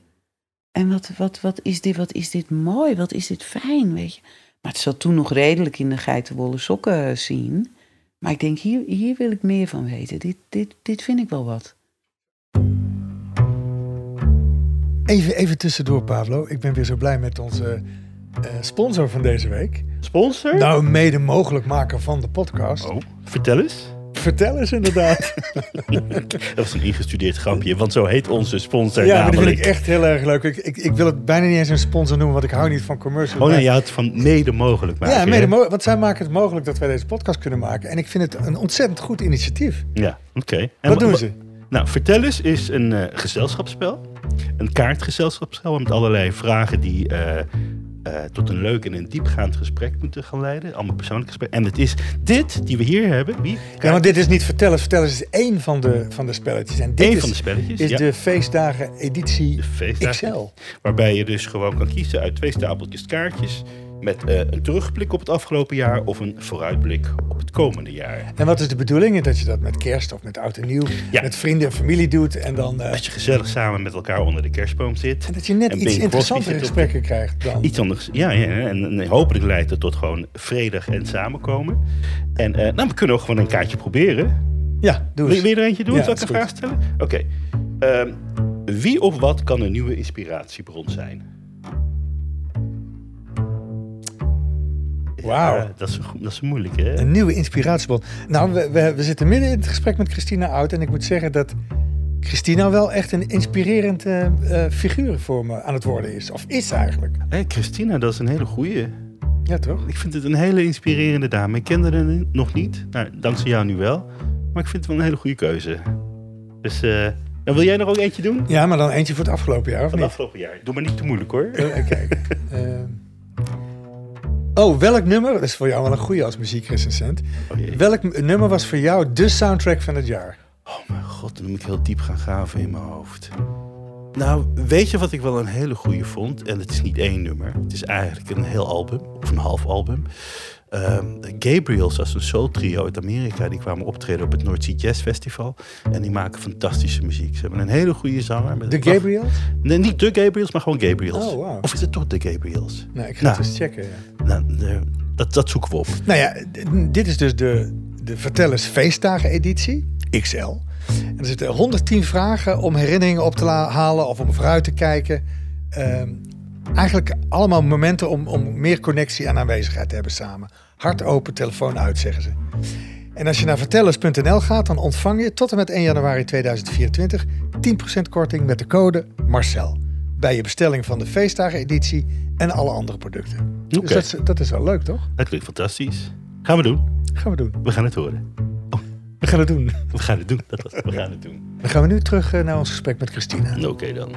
En wat, wat, wat, is, dit, wat is dit mooi. Wat is dit fijn, weet je. Maar het zat toen nog redelijk in de geitenwolle sokken zien. Maar ik denk, hier, hier wil ik meer van weten. Dit, dit, dit vind ik wel wat. Even, even tussendoor, Pablo. Ik ben weer zo blij met onze eh, sponsor van deze week. Sponsor? Nou, mede mogelijk maken van de podcast. Oh, vertel eens. Vertel eens inderdaad. Dat was een ingestudeerd grapje, want zo heet onze sponsor ja, maar dat namelijk. vind ik echt heel erg leuk. Ik, ik, ik wil het bijna niet eens een sponsor noemen, want ik hou niet van commercials. Oh nee, je had van mede mogelijk maken. ja, mede mo- want zij maken het mogelijk dat wij deze podcast kunnen maken. En ik vind het een ontzettend goed initiatief. Ja, oké. Wat wa- doen ze? Nou, Vertel eens is een eh, gezelschapsspel. Een kaartgezelschapsspel met allerlei vragen die eh, eh, tot een leuk en een diepgaand gesprek moeten gaan leiden. Allemaal persoonlijke gesprekken. En het is dit die we hier hebben. Wie? Ja, want dit is niet vertellen. Vertellen is één van de, van de spelletjes. En dit Eén is, van de spelletjes. is ja. de feestdagen editie De feestdagen. XL. Waarbij je dus gewoon kan kiezen uit twee stapeltjes kaartjes. Met eh, een terugblik op het afgelopen jaar of een vooruitblik op het komende jaar. En wat is de bedoeling? Dat je dat met kerst of met oud en nieuw, Ja. met vrienden en familie doet. En dan eh, Dat je gezellig samen met elkaar onder de kerstboom zit. en dat je net En iets interessantere op gesprekken krijgt dan. Iets anders. Ja, ja en, en hopelijk leidt het tot gewoon vredig en samenkomen. En eh, nou, we kunnen ook gewoon een kaartje proberen. Ja, doe Wil, eens. wil je er eentje doen? Ja, Zal ik een vraag stellen? Oké. Ehm, wie of wat kan een nieuwe inspiratiebron zijn? Wauw. Ja, dat, is, dat is moeilijk, hè? Een nieuwe inspiratiebron. Nou, we, we, we zitten midden in het gesprek met Christina Oud. En ik moet zeggen dat Christina wel echt een inspirerend eh, eh, figuur voor me aan het worden is. Of is eigenlijk. Hé, Christina, dat is een hele goeie. Ja, toch? Ik vind het een hele inspirerende dame. Ik kende haar nog niet. Nou, dankzij jou nu wel. Maar ik vind het wel een hele goede keuze. Dus, eh, en wil jij nog ook eentje doen? Ja, maar dan eentje voor het afgelopen jaar, of Van niet? afgelopen jaar. Doe maar niet te moeilijk, hoor. Kijken. Oh, welk nummer? Dat is voor jou wel een goede als muziekrecensent. Oh. Welk nummer was voor jou de soundtrack van het jaar? Oh mijn god, dan moet ik heel diep gaan graven in mijn hoofd. Nou, weet je wat ik wel een hele goede vond? En het is niet één nummer. Het is eigenlijk een heel album, of een half album. Ehm, Gabriels, is een soul trio uit Amerika. Die kwamen optreden op het North Sea Jazz Festival. En die maken fantastische muziek. Ze hebben een hele goede zanger. Met De Gabriels? Nee, niet de Gabriels, maar gewoon Gabriels. Oh, wauw. Of is het toch de Gabriels? Nee, ik ga Nou. het eens checken. Ja. Nou, de- dat, dat zoeken we op. Nou ja, dit is dus de, de Vertellers Feestdagen editie, XL. En er zitten 110 vragen om herinneringen op te halen of om vooruit te kijken. Ehm, eigenlijk allemaal momenten om, om meer connectie en aanwezigheid te hebben samen. Hart open, telefoon uit, zeggen ze. En als je naar vertellers.nl gaat, dan ontvang je tot en met 1 januari 2024 10% korting met de code Marcel. Bij je bestelling van de feestdagen editie en alle andere producten. Oké. Dus dat is, dat is wel leuk, toch? Dat klinkt fantastisch. Gaan we doen. Gaan we doen. We gaan het horen. We gaan het doen. We gaan het doen. Dat was, we gaan het doen. Dan gaan we nu terug eh, naar ons gesprek met Christina. Oké dan.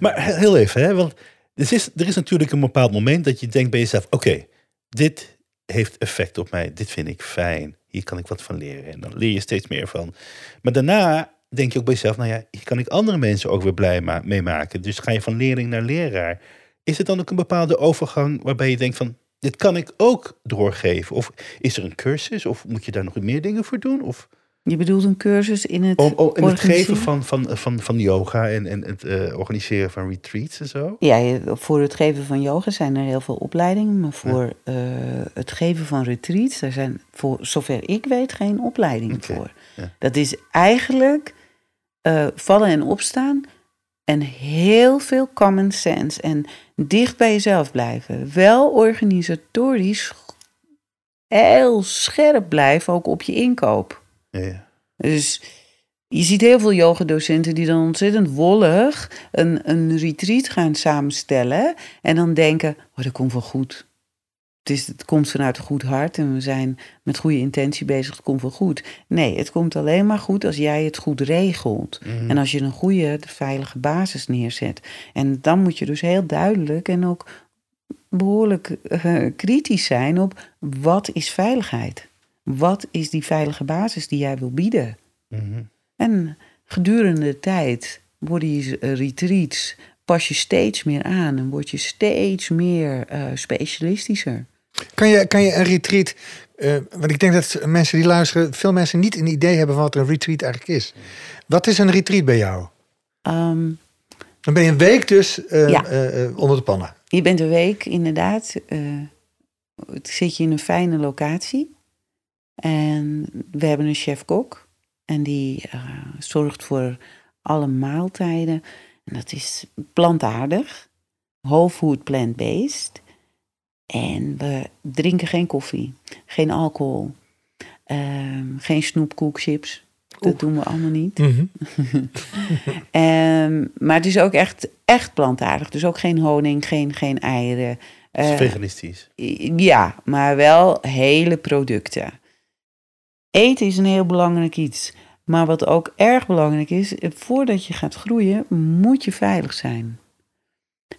Maar he- heel even, hè? want er is, er is natuurlijk een bepaald moment dat je denkt bij jezelf: oké, dit heeft effect op mij, dit vind ik fijn, hier kan ik wat van leren. En dan leer je steeds meer van. Maar daarna denk je ook bij jezelf: nou ja, hier kan ik andere mensen ook weer blij mee maken. Dus ga je van leerling naar leraar. Is het dan ook een bepaalde overgang waarbij je denkt van. Dit kan ik ook doorgeven. Of is er een cursus? Of moet je daar nog meer dingen voor doen? Of Je bedoelt een cursus in het om, om in het geven van, van, van, van yoga en, en het eh, organiseren van retreats en zo? Ja, voor het geven van yoga zijn er heel veel opleidingen. Maar voor eh, het geven van retreats, daar zijn voor zover ik weet geen opleidingen voor. ja. Dat is eigenlijk eh, vallen en opstaan en heel veel common sense. En dicht bij jezelf blijven. Wel organisatorisch heel scherp blijven, ook op je inkoop. Ja. Dus je ziet heel veel yogadocenten die dan ontzettend wollig een, een retreat gaan samenstellen. En dan denken, oh, dat komt wel goed. Het, is, het komt vanuit een goed hart en we zijn met goede intentie bezig. Het komt wel goed. Nee, het komt alleen maar goed als jij het goed regelt. Mhm. En als je een goede, veilige basis neerzet. En dan moet je dus heel duidelijk en ook behoorlijk eh, kritisch zijn op wat is veiligheid? Wat is die veilige basis die jij wil bieden? Mhm. En gedurende de tijd worden je eh, retreats, pas je steeds meer aan en word je steeds meer eh, specialistischer. Kan je, kan je een retreat... eh, want ik denk dat mensen die luisteren... veel mensen niet een idee hebben van wat een retreat eigenlijk is. Wat is een retreat bij jou? Ehm, Dan ben je een week dus eh, Ja. eh, eh, onder de pannen. je bent een week inderdaad, zit je in een fijne locatie. En we hebben een chef-kok. En die eh, zorgt voor alle maaltijden. En dat is plantaardig, whole food plant-based. En we drinken geen koffie, geen alcohol, ehm, geen snoepkoekchips. Dat Oeh. doen we allemaal niet. Mhm. Ehm, maar het is ook echt, echt plantaardig. Dus ook geen honing, geen, geen eieren. Het is Eh, veganistisch. ja, maar wel hele producten. Eten is een heel belangrijk iets. Maar wat ook erg belangrijk is, voordat je gaat groeien, moet je veilig zijn.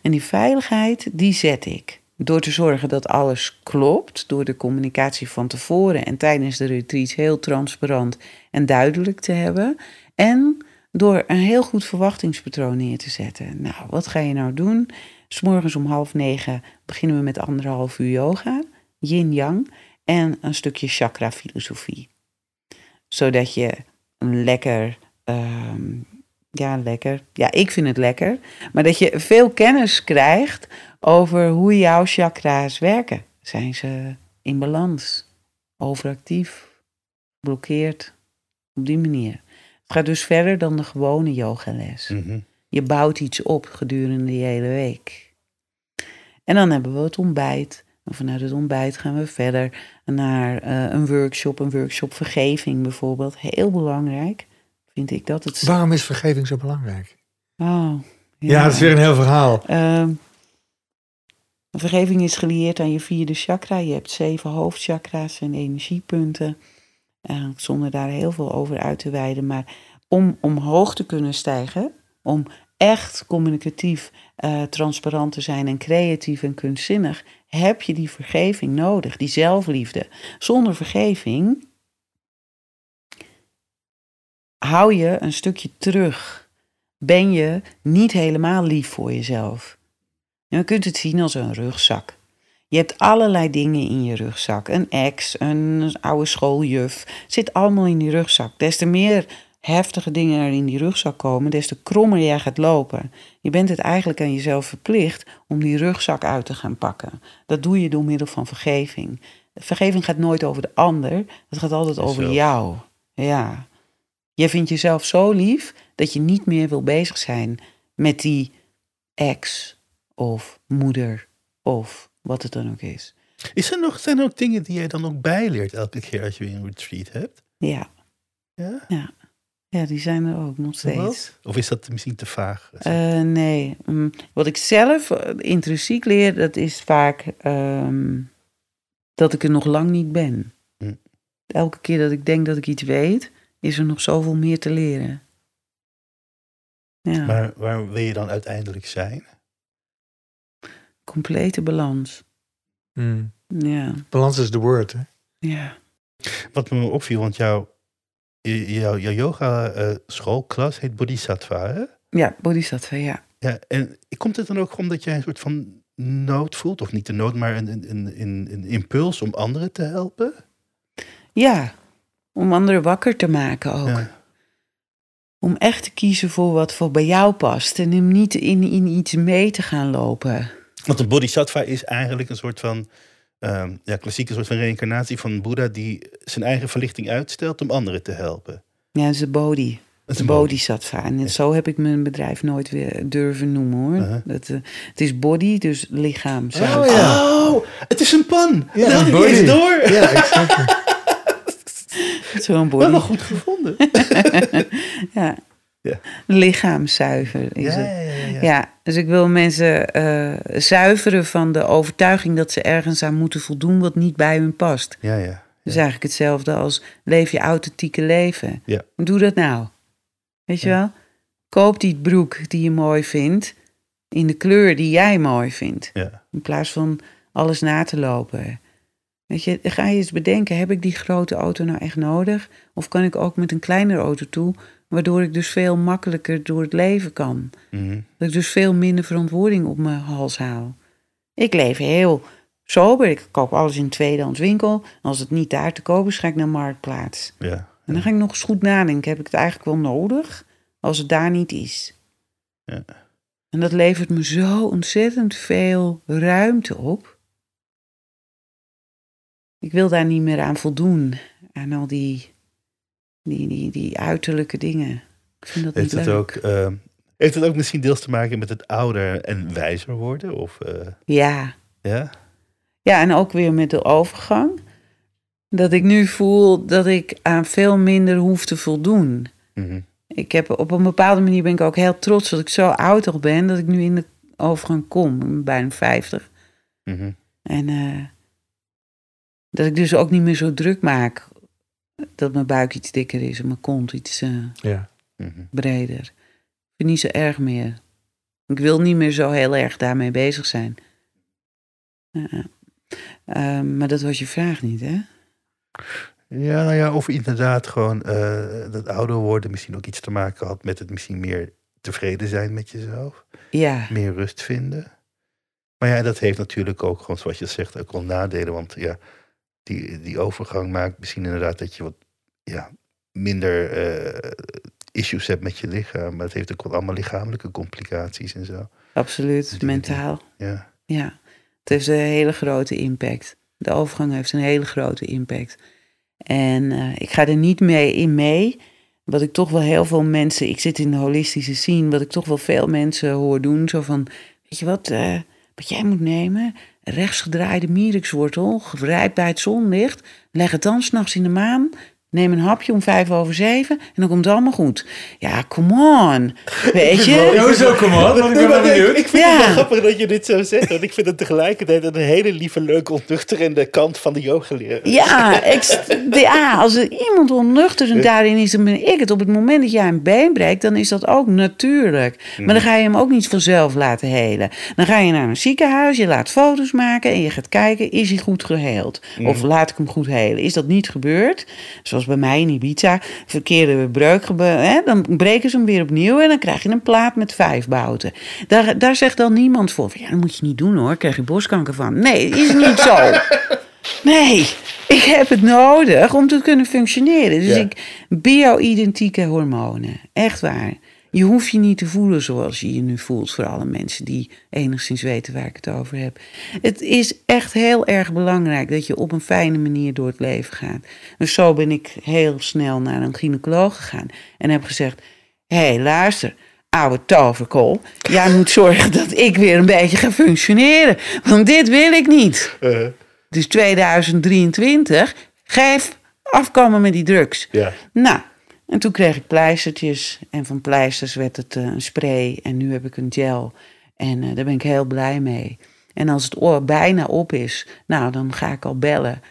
En die veiligheid, die zet ik. Door te zorgen dat alles klopt, door de communicatie van tevoren en tijdens de retreat heel transparant en duidelijk te hebben. En door een heel goed verwachtingspatroon neer te zetten. Nou, wat ga je nou doen? S morgens om half negen beginnen we met anderhalf uur yoga, yin-yang en een stukje chakra-filosofie. Zodat je een lekker, ehm, ja, lekker, ja, ik vind het lekker, maar dat je veel kennis krijgt over hoe jouw chakra's werken. Zijn ze in balans, overactief, geblokkeerd? Op die manier. Het gaat dus verder dan de gewone yogales. Mhm. Je bouwt iets op gedurende die hele week. En dan hebben we het ontbijt. Vanuit het ontbijt gaan we verder naar eh, een workshop, een workshop vergeving bijvoorbeeld. Heel belangrijk, vind ik dat. Het... Waarom is vergeving zo belangrijk? Oh, Ja, dat is weer een heel verhaal. Ehm, vergeving is gelieerd aan je vierde chakra. Je hebt zeven hoofdchakra's en energiepunten. Eh, zonder daar heel veel over uit te wijden. Maar om omhoog te kunnen stijgen, om echt communicatief, eh, transparant te zijn en creatief en kunstzinnig, heb je die vergeving nodig, die zelfliefde. Zonder vergeving hou je een stukje terug. Ben je niet helemaal lief voor jezelf. Je kunt het zien als een rugzak. Je hebt allerlei dingen in je rugzak. Een ex, een oude schooljuf. Zit allemaal in die rugzak. Des te meer heftige dingen er in die rugzak komen, des te krommer jij gaat lopen. Je bent het eigenlijk aan jezelf verplicht om die rugzak uit te gaan pakken. Dat doe je door middel van vergeving. Vergeving gaat nooit over de ander, het gaat altijd over jou. Ja. Je vindt jezelf zo lief dat je niet meer wil bezig zijn met die ex of moeder of wat het dan ook is. Is er nog, zijn er ook dingen die jij dan ook bijleert elke keer als je weer een retreat hebt? Ja, Ja? ja die zijn er ook nog steeds. Wat? Of is dat misschien te vaag? Eh, nee, Mm, wat ik zelf eh, intrinsiek leer, dat is vaak ehm, dat ik er nog lang niet ben. Hm. Elke keer dat ik denk dat ik iets weet, is er nog zoveel meer te leren. Ja, Maar waar wil je dan uiteindelijk zijn? complete balans. Hmm. Ja, Balans is the word. Hè? ja. Wat me opviel, want jouw, jouw, jouw yoga eh, schoolklas heet Bodhisattva, hè? Ja, bodhisattva, ja. Ja, en komt het dan ook omdat jij een soort van nood voelt? Of niet de nood, maar een, een, een, een, een impuls om anderen te helpen? Ja, om anderen wakker te maken ook. Ja. Om echt te kiezen voor wat voor bij jou past. En hem niet in, in iets mee te gaan lopen. Want een bodhisattva is eigenlijk een soort van... ehm, ja, klassieke soort van reïncarnatie van Boeddha... die zijn eigen verlichting uitstelt om anderen te helpen. Ja, dat is de bodhi. Dat is bodhisattva. En zo heb ik mijn bedrijf nooit weer durven noemen hoor. Dat, eh, het is body, dus lichaam. Oh, ja. Oh, het is een pan. Ja, dat een door. Ja, exact. Zo'n Wel body. wel goed gevonden. ja. Ja. Lichaamszuiver is Ja, het. ja, dus ik wil mensen eh, zuiveren van de overtuiging dat ze ergens aan moeten voldoen wat niet bij hun past. ja, ja. Dus eigenlijk hetzelfde als leef je authentieke leven. Ja. Doe dat nou. Weet je wel? Koop die broek die je mooi vindt in de kleur die jij mooi vindt. ja. In plaats van alles na te lopen. Weet je, ga je eens bedenken, heb ik die grote auto nou echt nodig? Of kan ik ook met een kleinere auto toe, waardoor ik dus veel makkelijker door het leven kan? Mhm. Dat ik dus veel minder verantwoording op mijn hals haal. Ik leef heel sober. Ik koop alles in een tweedehands winkel. Als het niet daar te kopen is, ga ik naar Marktplaats. ja. En dan ga ik nog eens goed nadenken. Heb ik het eigenlijk wel nodig als het daar niet is? Ja. En dat levert me zo ontzettend veel ruimte op. Ik wil daar niet meer aan voldoen. Aan al die, die, die, die uiterlijke dingen. Ik vind dat niet Heeft het, leuk. ook, eh, heeft het ook misschien deels te maken met het ouder en wijzer worden? Of, eh, Ja. ja? ja, en ook weer met de overgang. Dat ik nu voel dat ik aan veel minder hoef te voldoen. Mhm. Ik heb op een bepaalde manier ben ik ook heel trots dat ik zo oud al ben dat ik nu in de overgang kom. Ik ben bijna 50. Mhm. En eh, dat ik dus ook niet meer zo druk maak dat mijn buik iets dikker is en mijn kont iets eh, Ja. Mhm. breder. Ik vind het niet zo erg meer. Ik wil niet meer zo heel erg daarmee bezig zijn. Ja. Ehm, maar dat was je vraag niet, hè? Ja, nou ja, of inderdaad gewoon eh, dat ouder worden misschien ook iets te maken had met het misschien meer tevreden zijn met jezelf. Ja, Meer rust vinden. Maar ja, dat heeft natuurlijk ook gewoon, zoals je zegt, ook wel nadelen. Want ja, die, die overgang maakt misschien inderdaad dat je wat ja, minder eh, issues hebt met je lichaam. Maar het heeft ook wel allemaal lichamelijke complicaties en zo. absoluut. Die- die- Mentaal. Ja. Ja, het heeft een hele grote impact. De overgang heeft een hele grote impact. En eh, ik ga er niet mee in mee. Wat ik toch wel heel veel mensen, ik zit in de holistische scene, wat ik toch wel veel mensen hoor doen. Zo van, weet je wat, eh, wat jij moet nemen? Rechtsgedraaide mierikswortel, gerijpt bij het zonlicht. Leg het dan s'nachts in de maan. Neem een hapje om vijf over zeven en dan komt het allemaal goed. Ja, come on. Weet je? hoezo, kom op, want ik ben wel benieuwd. Ik vind Ja. het wel grappig dat je dit zo zegt. Want ik vind het tegelijkertijd een hele lieve, leuke, ontnuchterende kant van de yogaleraar. Ja, ik, ja, als er iemand onnuchter daarin is, dan ben ik het. Op het moment dat jij een been breekt, dan is dat ook natuurlijk. Maar dan ga je hem ook niet vanzelf laten helen. Dan ga je naar een ziekenhuis, je laat foto's maken en je gaat kijken, is hij goed geheeld? Of laat ik hem goed helen? Is dat niet gebeurd? Zoals bij mij in Ibiza, verkeerde breuk hè? dan breken ze hem weer opnieuw en dan krijg je een plaat met vijf bouten. Daar, daar zegt dan niemand voor, ja, dat moet je niet doen hoor, krijg je borstkanker van. Nee, is niet zo. Nee, ik heb het nodig om te kunnen functioneren. Dus Ja. ik, bio-identieke hormonen, echt waar. Je hoeft je niet te voelen zoals je je nu voelt, voor alle mensen die enigszins weten waar ik het over heb. Het is echt heel erg belangrijk dat je op een fijne manier door het leven gaat. Dus zo ben ik heel snel naar een gynaecoloog gegaan en heb gezegd: hé, hey, luister, oude toverkool, jij moet zorgen dat ik weer een beetje ga functioneren, want dit wil ik niet. Eh, Dus 2023, geef afkomen met die drugs. ja. Nou, en toen kreeg ik pleistertjes. En van pleisters werd het eh, een spray. En nu heb ik een gel. En eh, daar ben ik heel blij mee. En als het oor bijna op is, nou, dan ga ik al bellen.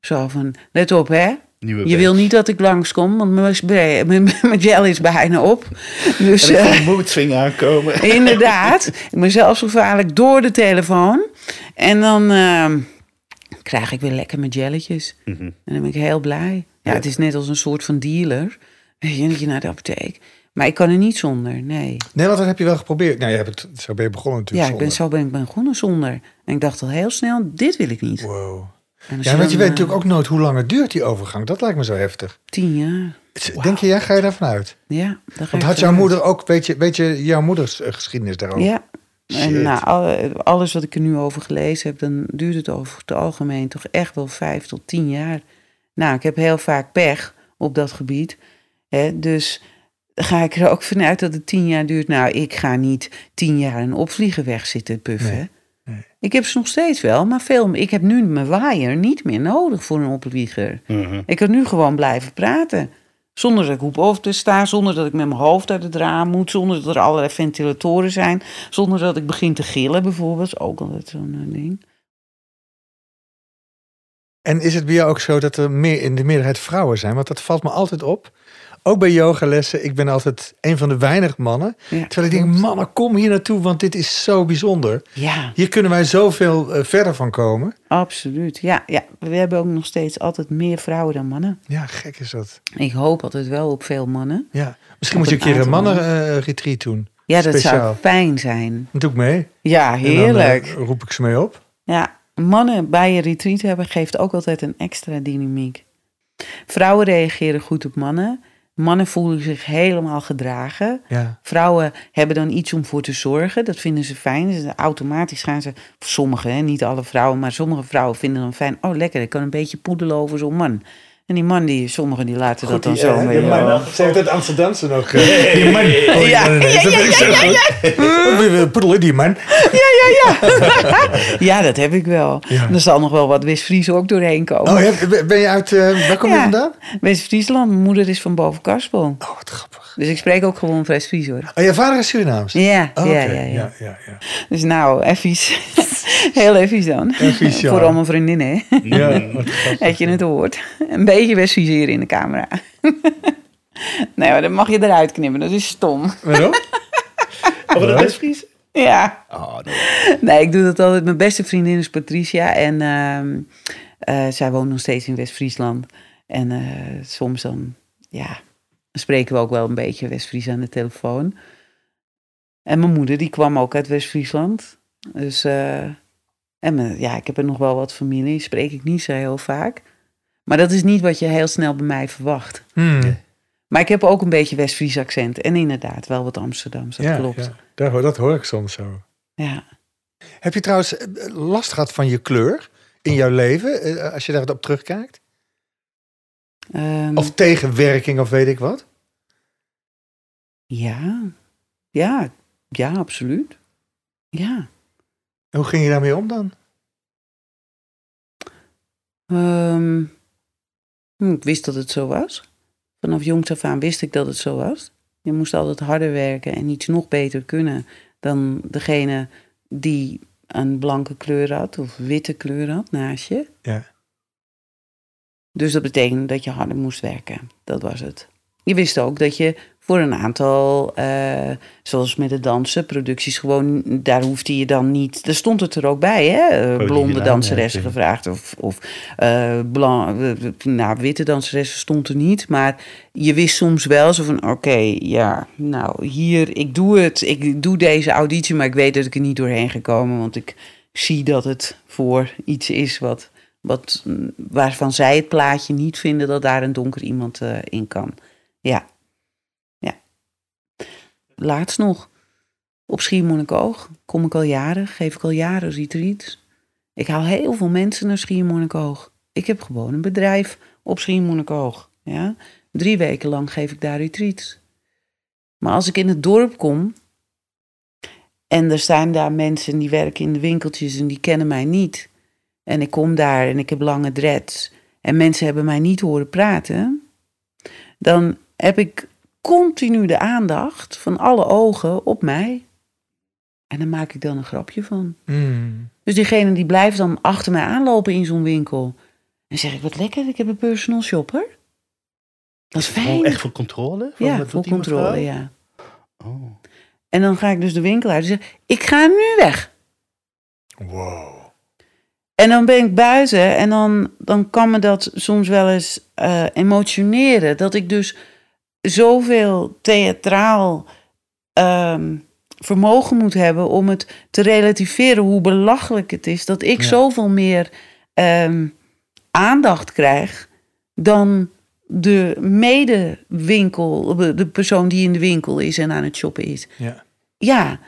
Zo van, let op hè. Nieuwe Je band. wil niet dat ik langskom, want mijn, spray, mijn, mijn gel is bijna op. Dus En ik eh, swing aankomen. inderdaad, ik ben zelfs gevaarlijk door de telefoon. En dan eh, krijg ik weer lekker mijn jelletjes. Mhm. En dan ben ik heel blij. Ja, Ja. het is net als een soort van dealer. Je, dat je naar de apotheek. Maar ik kan er niet zonder, nee. Nee, want dat heb je wel geprobeerd. Nou, je hebt het, zo ben je begonnen Ja, natuurlijk. ik ben, zo ben ik begonnen zonder. En ik dacht al heel snel, dit wil ik niet. Wow. En Ja, want je weet eh, natuurlijk ook nooit hoe lang het duurt, die overgang. Dat lijkt me zo heftig. Tien jaar. Denk je, ja, ga je daarvan uit? Ja, daar ga Want had jouw moeder ook, weet je, weet je jouw moeders eh, geschiedenis daarover? Ja. Shit. En nou, al- alles wat ik er nu over gelezen heb, dan duurt het over het algemeen toch echt wel vijf tot tien jaar. Nou, ik heb heel vaak pech op dat gebied. Hè, dus ga ik er ook vanuit dat het tien jaar duurt. Nou, ik ga niet tien jaar een opvlieger weg zitten puffen. Nee, nee. Ik heb ze nog steeds wel, maar veel, ik heb nu mijn waaier niet meer nodig voor een opvlieger. Mhm. Ik kan nu gewoon blijven praten. Zonder dat ik hoep over te staan, zonder dat ik met mijn hoofd uit het raam moet, zonder dat er allerlei ventilatoren zijn, zonder dat ik begin te gillen bijvoorbeeld. Ook altijd zo'n eh, ding. En is het bij jou ook zo dat er meer in de meerderheid vrouwen zijn? Want dat valt me altijd op. Ook bij yogalessen. Ik ben altijd een van de weinige mannen. Ja, Terwijl ik denk, mannen, kom hier naartoe, want dit is zo bijzonder. Ja, Hier kunnen wij zoveel eh, verder van komen. absoluut. Ja, ja, we hebben ook nog steeds altijd meer vrouwen dan mannen. Ja, gek is dat. Ik hoop altijd wel op veel mannen. Ja. Misschien Op moet je een een keer een mannen-retreat doen. Ja, dat Speciaal. zou fijn zijn. Dat doe ik mee. Ja, En dan, heerlijk. eh, roep ik ze mee op. Ja, mannen bij je retreat hebben geeft ook altijd een extra dynamiek. Vrouwen reageren goed op mannen. Mannen voelen zich helemaal gedragen. Ja. Vrouwen hebben dan iets om voor te zorgen. Dat vinden ze fijn. Dus automatisch gaan ze, sommige, hè, niet alle vrouwen, maar sommige vrouwen vinden dan fijn. Oh, lekker, ik kan een beetje poedelen over zo'n man. En die man, die, sommigen die laten dat dan die, zo eh, mee. die man, ja. Ze heeft het Amsterdamse nog. eh, die man. Oh, Ja, ja, dat ja, vind ik zo goed. Poedelen, die man. Ja, dat heb ik wel. Ja. Er zal nog wel wat West-Fries ook doorheen komen. Oh, ja, ben je uit... eh, waar kom je Ja. vandaan? West-Friesland, mijn moeder is van boven Karspel. Oh, wat grappig. Dus ik spreek ook gewoon West-Fries hoor. Oh, je vader is Surinaams? Ja, Oh, ja, oké. ja, ja, ja, ja, ja. Dus nou, effies. Heel effies dan. Effies, ja. Voor al mijn vriendinnen, hè. Ja, wat grappig. Dat je het hoort. Een beetje West-Fries hier in de camera. nee, maar dat mag je eruit knippen. Dat is stom. Waarom? Wat een Westfries? Ja. Oh, nee. Nee, ik doe dat altijd. Mijn beste vriendin is Patricia. En ehm, eh, zij woont nog steeds in West-Friesland. En eh, soms dan, ja, spreken we ook wel een beetje West-Fries aan de telefoon. En mijn moeder, die kwam ook uit West-Friesland. Dus, eh, en mijn- ja, ik heb er nog wel wat familie. Spreek ik niet zo heel vaak. Maar dat is niet wat je heel snel bij mij verwacht. Hmm. Maar ik heb ook een beetje West-Fries accent. En inderdaad, wel wat Amsterdams. Dat Ja, klopt. ja. Daar, hoor- dat hoor ik soms zo. ja. Heb je trouwens eh, last gehad van je kleur in jouw leven, eh, als je daarop terugkijkt? Ehm, Of tegenwerking of weet ik wat? Ja, ja, ja, absoluut. Ja. Hoe ging je daarmee om dan? Ehm, hm, ik wist dat het zo was. Vanaf jongs af aan wist ik dat het zo was. Je moest altijd harder werken en iets nog beter kunnen dan degene die een blanke kleur had of witte kleur had naast je. Ja. Dus dat betekende dat je harder moest werken. Dat was het. Je wist ook dat je voor een aantal, eh, zoals met het dansen, producties gewoon, daar hoefde je dan niet. Daar stond het er ook bij, hè? Eh, blonde danseressen gevraagd of, of eh, blan- nou, witte danseressen stond er niet. Maar je wist soms wel zo van, oké, ja, nou, hier, ik doe het. Ik doe deze auditie, maar ik weet dat ik er niet doorheen gekomen, want ik zie dat het voor iets is wat wat, mm, waarvan zij het plaatje niet vinden dat daar een donker iemand in kan. Ja. Laatst nog. Op Schiermonnikoog kom ik al jaren, geef ik al jaren retreats. Ik haal heel veel mensen naar Schiermonnikoog. Ik heb gewoon een bedrijf op Schiermonnikoog. Ja? Drie weken lang geef ik daar retreats. Maar als ik in het dorp kom en er staan daar mensen die werken in de winkeltjes en die kennen mij niet. En ik kom daar en ik heb lange dreads. En mensen hebben mij niet horen praten. Dan heb ik continu de aandacht van alle ogen op mij. En daar maak ik dan een grapje van. Hmm. Dus diegene die blijft dan achter mij aanlopen in zo'n winkel. En zeg ik, wat lekker, ik heb een personal shopper. Dat is fijn. echt voor controle? Van, ja, voor controle, ja. Oh. En dan ga ik dus de winkel uit en zeg, ik ga nu weg. Wow. En dan ben ik buiten en dan, dan kan me dat soms wel eens eh, emotioneren. Dat ik dus zoveel theatraal ehm, vermogen moet hebben om het te relativeren hoe belachelijk het is. Dat ik Ja. zoveel meer ehm, aandacht krijg dan de medewinkel, de de persoon die in de winkel is en aan het shoppen is. Ja. Ja,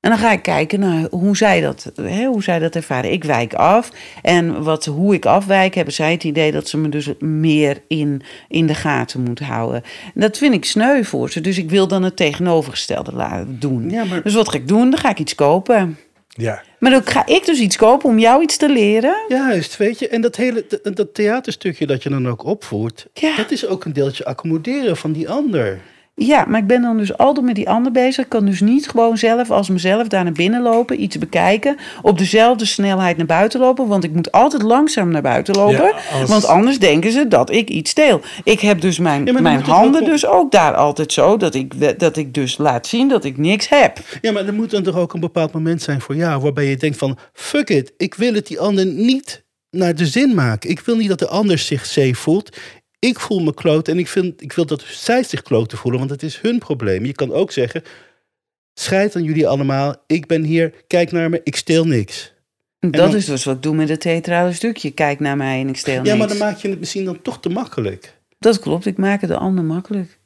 en dan ga ik kijken naar hoe zij dat, hè, hoe zij dat ervaren. Ik wijk af. En wat, hoe ik afwijk, hebben zij het idee dat ze me dus meer in, in de gaten moeten houden. En dat vind ik sneu voor ze. Dus ik wil dan het tegenovergestelde laten doen. Ja, maar, Dus wat ga ik doen? Dan ga ik iets kopen. Ja. Maar dan ga ik dus iets kopen om jou iets te leren. juist, weet je. En dat hele dat, dat theaterstukje dat je dan ook opvoert... Ja. dat is ook een deeltje accommoderen van die ander. Ja, maar ik ben dan dus altijd met die ander bezig. Ik kan dus niet gewoon zelf als mezelf daar naar binnen lopen, iets bekijken, op dezelfde snelheid naar buiten lopen, want ik moet altijd langzaam naar buiten lopen, Ja, als- want anders denken ze dat ik iets steel. Ik heb dus mijn, Ja, mijn handen ook- dus ook daar altijd zo, dat ik, dat ik dus laat zien dat ik niks heb. Ja, maar er moet dan toch ook een bepaald moment zijn voor jou... waarbij je denkt van, fuck it, ik wil het die ander niet naar de zin maken. Ik wil niet dat de ander zich safe voelt. Ik voel me kloot en ik, vind, ik wil dat zij zich kloten voelen, want het is hun probleem. Je kan ook zeggen, scheid aan jullie allemaal. Ik ben hier, kijk naar me, ik steel niks. Dat dan- is dus wat ik doe met het theatrale stukje. Kijk naar mij en ik steel Ja, niks. maar dan maak je het misschien dan toch te makkelijk. Dat klopt, ik maak het de ander makkelijk.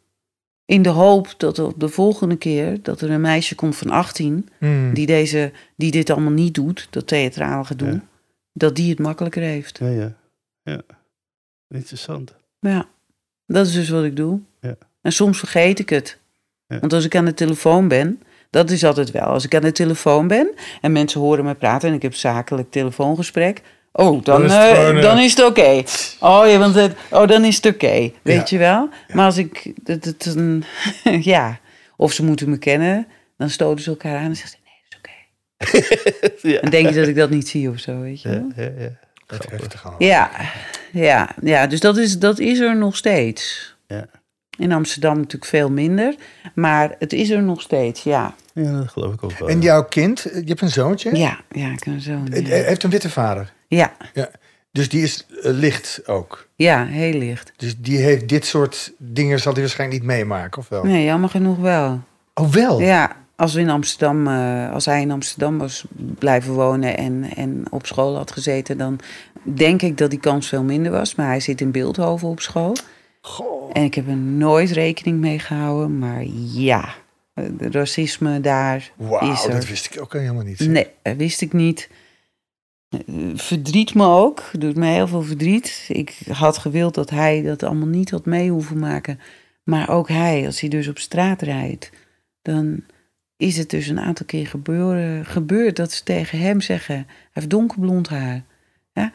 In de hoop dat op de volgende keer dat er een meisje komt van 18 Hmm. die, deze, die dit allemaal niet doet, dat theatrale Ja. dat die het makkelijker heeft. Ja, ja. ja. Interessant. Ja, dat is dus wat ik doe. Ja. En soms vergeet ik het. Ja. Want als ik aan de telefoon ben, dat is altijd wel. Als ik aan de telefoon ben en mensen horen me praten en ik heb zakelijk telefoongesprek. Oh, dan, Dan is het eh, eh, het oké. Oh, ja, want het, oh, dan is het oké. Weet Ja. je wel? Maar als ik. Dat, dat, een- ja. Of ze moeten me kennen, dan stoten ze elkaar aan en zeggen ze: nee, dat is oké. ja. Dan denk je dat ik dat niet zie of zo, weet je wel? Ja, ja, ja. Dat heftig allemaal. Ja, ja, ja. dus dat is, dat is er nog steeds. Ja. In Amsterdam natuurlijk veel minder, maar het is er nog steeds, ja. Ja, dat geloof ik ook wel. En jouw kind, je hebt een zoontje, Ja, ja, ik kan zo. Eh, Ja, heeft een witte vader. ja, Ja. Dus die is eh, licht ook. ja, heel licht. Dus die heeft dit soort dingen zal hij waarschijnlijk niet meemaken, of wel? Nee, jammer genoeg wel. Oh, wel? Ja, als we in Amsterdam, eh, als hij in Amsterdam was blijven wonen en, en op school had gezeten, dan denk ik dat die kans veel minder was. Maar hij zit in Beeldhoven op school. Goh. En ik heb er nooit rekening mee gehouden, maar ja, racisme daar is Wauw, er. dat wist ik ook helemaal niet. Nee, dat wist ik niet. Eh, Verdriet me ook, doet me heel veel verdriet. Ik had gewild dat hij dat allemaal niet had mee hoeven maken. Maar ook hij, als hij dus op straat rijdt, dan is het dus een aantal keer gebeuren, gebeurd dat ze tegen hem zeggen: hij heeft donkerblond haar. Ja?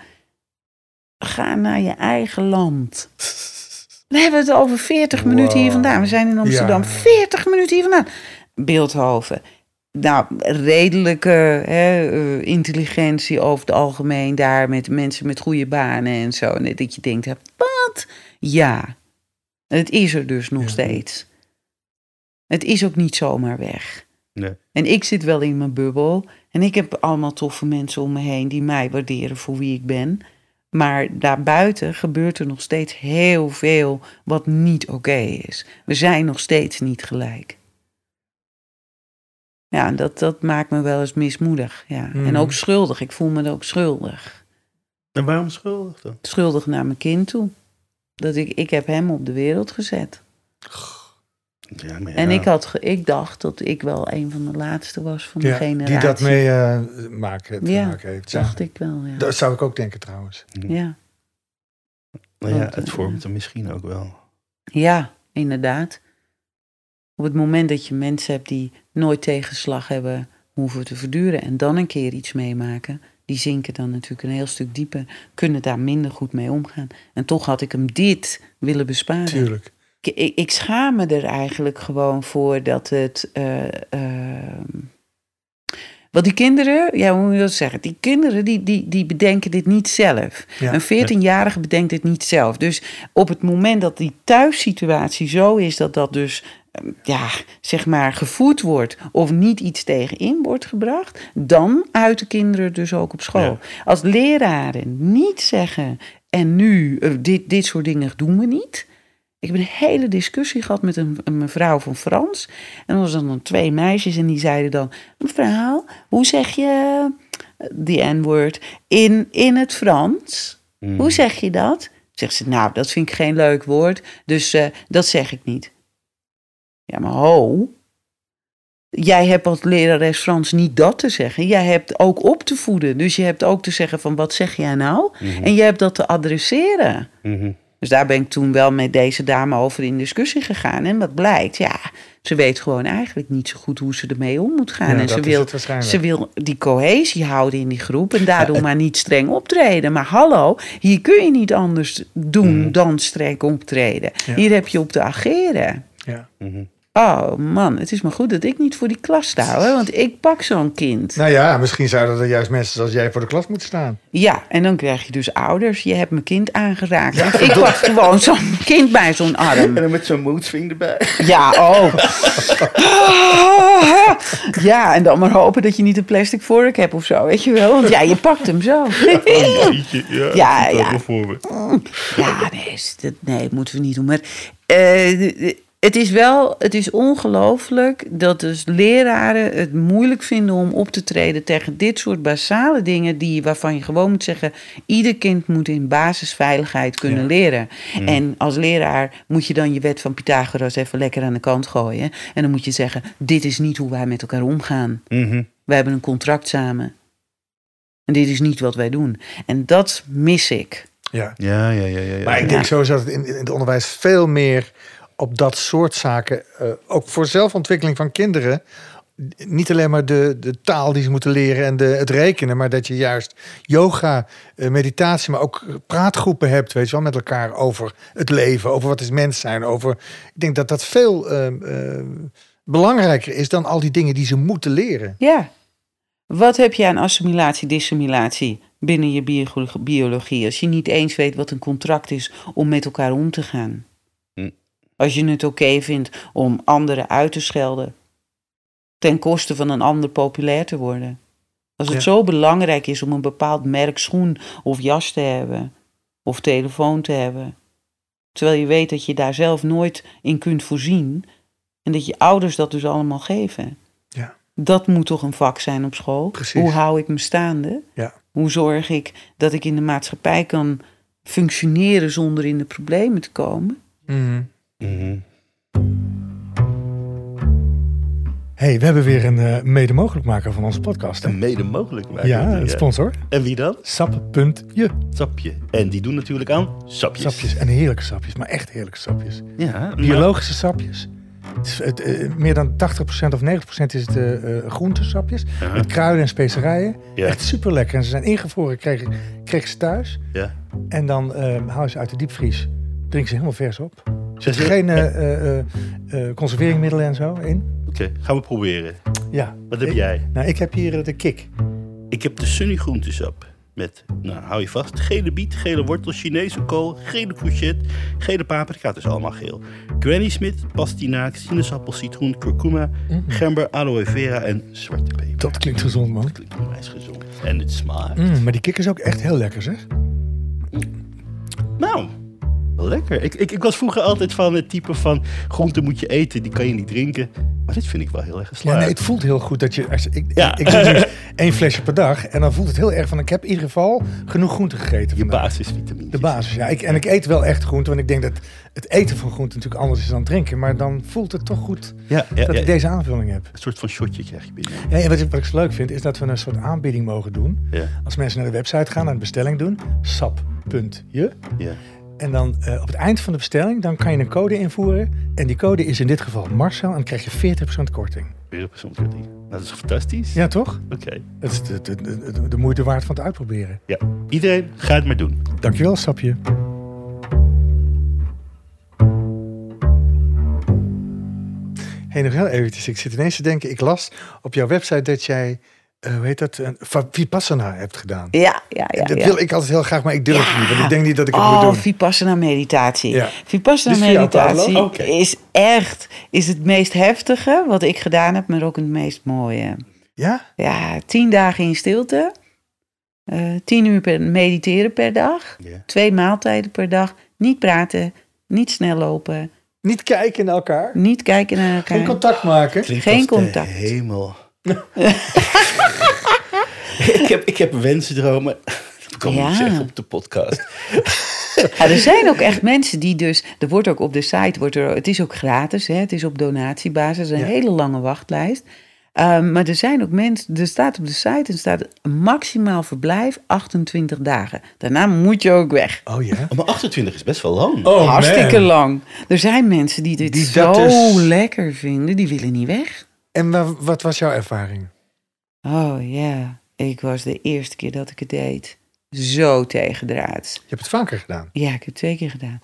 Ga naar je eigen land. We hebben het over 40 minuten hier vandaan. We zijn in Amsterdam. Ja. 40 minuten hier vandaan. Beeldhoven. Nou, redelijke hè, eh, intelligentie over het algemeen daar met mensen met goede banen en zo. En dat je denkt, wat? Ja, het is er dus nog Ja. steeds. Het is ook niet zomaar weg. Nee. En ik zit wel in mijn bubbel. En ik heb allemaal toffe mensen om me heen die mij waarderen voor wie ik ben. Maar daarbuiten gebeurt er nog steeds heel veel wat niet oké is. We zijn nog steeds niet gelijk. Ja, dat, dat maakt me wel eens mismoedig. Ja. En Mhm. ook schuldig. Ik voel me ook schuldig. En waarom schuldig dan? Schuldig naar mijn kind toe. Dat ik, ik heb hem op de wereld gezet. Ja, maar ja. En ik, had, ik dacht dat ik wel een van de laatste was van de Ja, generatie. die dat mee eh, maken, te Ja, maken heeft. Ja. Dacht ik wel, ja. Dat zou ik ook denken trouwens. Ja, Nou ja, Want, het eh, vormt hem misschien ook wel. ja, inderdaad. Op het moment dat je mensen hebt die nooit tegenslag hebben hoeven te verduren en dan een keer iets meemaken, die zinken dan natuurlijk een heel stuk dieper, kunnen daar minder goed mee omgaan. En toch had ik hem dit willen besparen. Tuurlijk. Ik, schaam me er eigenlijk gewoon voor dat het. ehm, want die kinderen, ja, hoe moet je dat zeggen? Die kinderen die, die, die bedenken dit niet zelf. Ja. Een 14-jarige bedenkt dit niet zelf. Dus op het moment dat die thuissituatie zo is dat dat dus, eh, ja, zeg maar, gevoed wordt of niet iets tegenin wordt gebracht, dan uiten kinderen dus ook op school. Ja. Als leraren niet zeggen, en nu, eh, dit, dit soort dingen doen we niet. Ik heb een hele discussie gehad met een, een mevrouw van Frans. En er was dan twee meisjes en die zeiden dan... Mevrouw, hoe zeg je die N-word in, in het Frans? Mm. Hoe zeg je dat? Zegt ze, nou, dat vind ik geen leuk woord, dus eh, dat zeg ik niet. Ja, maar ho. Jij hebt als lerares Frans niet dat te zeggen. Jij hebt ook op te voeden. Dus je hebt ook te zeggen van, wat zeg jij nou? Mhm. En je hebt dat te adresseren. Mhm. Dus daar ben ik toen wel met deze dame over in discussie gegaan. En wat blijkt, ja, ze weet gewoon eigenlijk niet zo goed hoe ze ermee om moet gaan. Ja, en ze wil, ze wil die cohesie houden in die groep en daardoor maar niet streng optreden. Maar hallo, hier kun je niet anders doen Mhm. dan streng optreden. Ja. Hier heb je op te ageren. Ja. Mhm. Oh man, het is maar goed dat ik niet voor die klas sta, hoor, want ik pak zo'n kind. Nou ja, misschien zouden er juist mensen zoals jij voor de klas moeten staan. Ja, en dan krijg je dus ouders. Je hebt mijn kind aangeraakt. ik pak gewoon zo'n kind bij zo'n arm. En dan met zo'n moedswing erbij. Ja, oh. Ja, en dan maar hopen dat je niet een plastic vork hebt of zo, weet je wel. Want ja, je pakt hem zo. Ja, Ja, ja. Ja, nee, dat, nee, moeten we niet doen. Maar eh, het is wel, het is ongelooflijk dat dus leraren het moeilijk vinden om op te treden tegen dit soort basale dingen die, waarvan je gewoon moet zeggen, ieder kind moet in basisveiligheid kunnen Ja. leren. En als leraar moet je dan je wet van Pythagoras even lekker aan de kant gooien. En dan moet je zeggen, dit is niet hoe wij met elkaar omgaan. Mhm. Wij hebben een contract samen. En dit is niet wat wij doen. En dat mis ik. Ja. Ja, ja, ja. ja, ja. Maar ik denk sowieso dat het in, in het onderwijs veel meer op dat soort zaken, eh, ook voor zelfontwikkeling van kinderen, niet alleen maar de, de taal die ze moeten leren en de, het rekenen, maar dat je juist yoga, eh, meditatie, maar ook praatgroepen hebt, weet je wel, met elkaar over het leven, over wat is mens zijn, over. Ik denk dat dat veel eh, eh, belangrijker is dan al die dingen die ze moeten leren. Ja. Wat heb je aan assimilatie, dissimilatie binnen je bio- biologie als je niet eens weet wat een contract is om met elkaar om te gaan? Als je het oké vindt om anderen uit te schelden ten koste van een ander populair te worden. Als het Ja. zo belangrijk is om een bepaald merk schoen of jas te hebben of telefoon te hebben, terwijl je weet dat je daar zelf nooit in kunt voorzien en dat je ouders dat dus allemaal geven. Ja. Dat moet toch een vak zijn op school? Precies. Hoe hou ik me staande? Ja. Hoe zorg ik dat ik in de maatschappij kan functioneren zonder in de problemen te komen? Mhm. hey, we hebben weer een eh mede mogelijkmaker van onze podcast. hè? En mede mogelijk maken. Ja, een sponsor. En wie dan? Sap.je. Sapje. En die doen natuurlijk aan sapjes. Sapjes en heerlijke sapjes, maar echt heerlijke sapjes. Ja, maar- Biologische sapjes. Het eh, meer dan 80% of 90% is het eh, groentesapjes. Met kruiden en specerijen. Ja. Echt super lekker. En ze zijn ingevroren, kreeg, kreeg ze thuis. Ja. En dan eh haal je ze uit de diepvries. Drink ze helemaal vers op. Er Zeg je- geen eh, conserveringmiddelen en zo in. Oké, gaan we proberen. Ja. Wat heb Ik- jij? Nou, ik heb hier de kick. Ik heb de Sunny groentesap. Met, nou hou je vast, gele biet, gele wortel, Chinese kool, gele courgette, gele paprika, is allemaal geel. Granny Smith, pastinaak, sinaasappel, citroen, kurkuma, gember, aloe vera en zwarte peper. Dat klinkt gezond, man. klinkt onwijs gezond. En het smaakt. Mm, maar die kick is ook echt heel lekker, zeg. Nou, lekker. Ik, ik, ik was vroeger altijd van het type van groente moet je eten, die kan je niet drinken. Maar dit vind ik wel heel erg Ja, geslaagd. nee, het voelt heel goed dat je... Als, ik, Ja. ik, doe nu één flesje per dag. En dan voelt het heel erg van... Ik heb in ieder geval genoeg groente gegeten je basisvitamine. De basis, ja. Ik, en ik eet wel echt groente. Want ik denk dat het eten van groente natuurlijk anders is dan drinken. Maar dan voelt het toch goed Ja, ja, dat ik deze aanvulling heb. Een soort van shotje krijg je binnen. Ja, en wat, ik, wat ik zo leuk vind, is dat we een soort aanbieding mogen doen. Als mensen naar de website gaan en een bestelling doen. sap.je. ja. En dan eh, op het eind van de bestelling, dan kan je een code invoeren. En die code is in dit geval Marcel. En dan krijg je 40% korting. Weer een persoon korting. Dat is fantastisch. Ja, toch? Oké. Het is de, de, de, de- de moeite waard van het uitproberen. Ja. Iedereen, ga het maar doen. Dankjewel, Sapje. Hey, nog heel eventjes. Ik zit ineens te denken. Ik las op jouw website dat jij, eh hoe heet dat, een Vipassana hebt gedaan. Ja, ja, ja. dat ja. wil ik altijd heel graag, maar ik durf het niet. Want ik denk niet dat ik het oh, moet doen. Vipassana meditatie. Ja. Vipassana jou, meditatie is echt is het meest heftige wat ik gedaan heb, maar ook het meest mooie. Ja? Ja, tien dagen in stilte. eh, tien uur per, mediteren per dag. Twee maaltijden per dag. Niet praten, niet snel lopen, Niet kijken naar elkaar. niet kijken naar elkaar. Geen contact maken. Klinkt Geen contact. hemel. ik, heb, ik heb wensdromen. Dat kan ik Ja. niet zeggen op de podcast. Ja, er zijn ook echt mensen die dus... Er wordt ook op de site... Wordt er, het is ook gratis, hè, het is op donatiebasis. Een Ja. hele lange wachtlijst. Ehm, maar er zijn ook mensen... Er staat op de site... Er staat een maximaal verblijf 28 dagen. Daarna moet je ook weg. Oh ja? Oh, maar 28 is best wel lang. Oh, Hartstikke man. lang. Er zijn mensen die dit Die zo lekker vinden. Die willen niet weg. En wa- wat was jouw ervaring? Oh ja, ik was de eerste keer dat ik het deed. Zo tegendraads. Je hebt het vaker gedaan. Ja, ik heb het twee keer gedaan.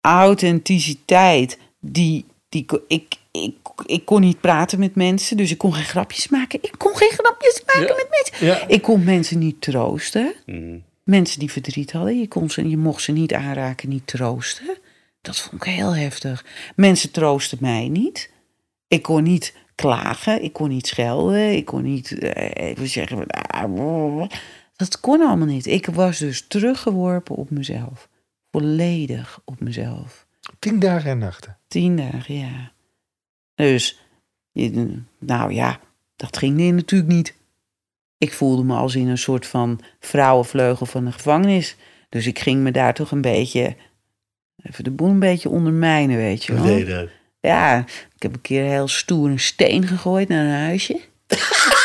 Authenticiteit. Die, die, ik, ik, ik kon niet praten met mensen, dus ik kon geen grapjes maken. Ik kon geen grapjes maken Ja. met mensen. Ja. Ik kon mensen niet troosten. Mhm. Mensen die verdriet hadden, je, kon ze, je mocht ze niet aanraken, niet troosten. Dat vond ik heel heftig. Mensen troosten mij niet. Ik kon niet klagen, ik kon niet schelden, ik kon niet eh, even zeggen... ah, Dat kon allemaal niet. Ik was dus teruggeworpen op mezelf. Volledig op mezelf. Tien dagen en nachten. Tien dagen, ja. Dus, nou ja, dat ging niet- natuurlijk niet. Ik voelde me als in een soort van vrouwenvleugel van een gevangenis. Dus ik ging me daar toch een beetje, even de boel een beetje ondermijnen, weet je Wat wel. deed je daar? Ja, ik heb een keer heel stoer een steen gegooid naar een huisje.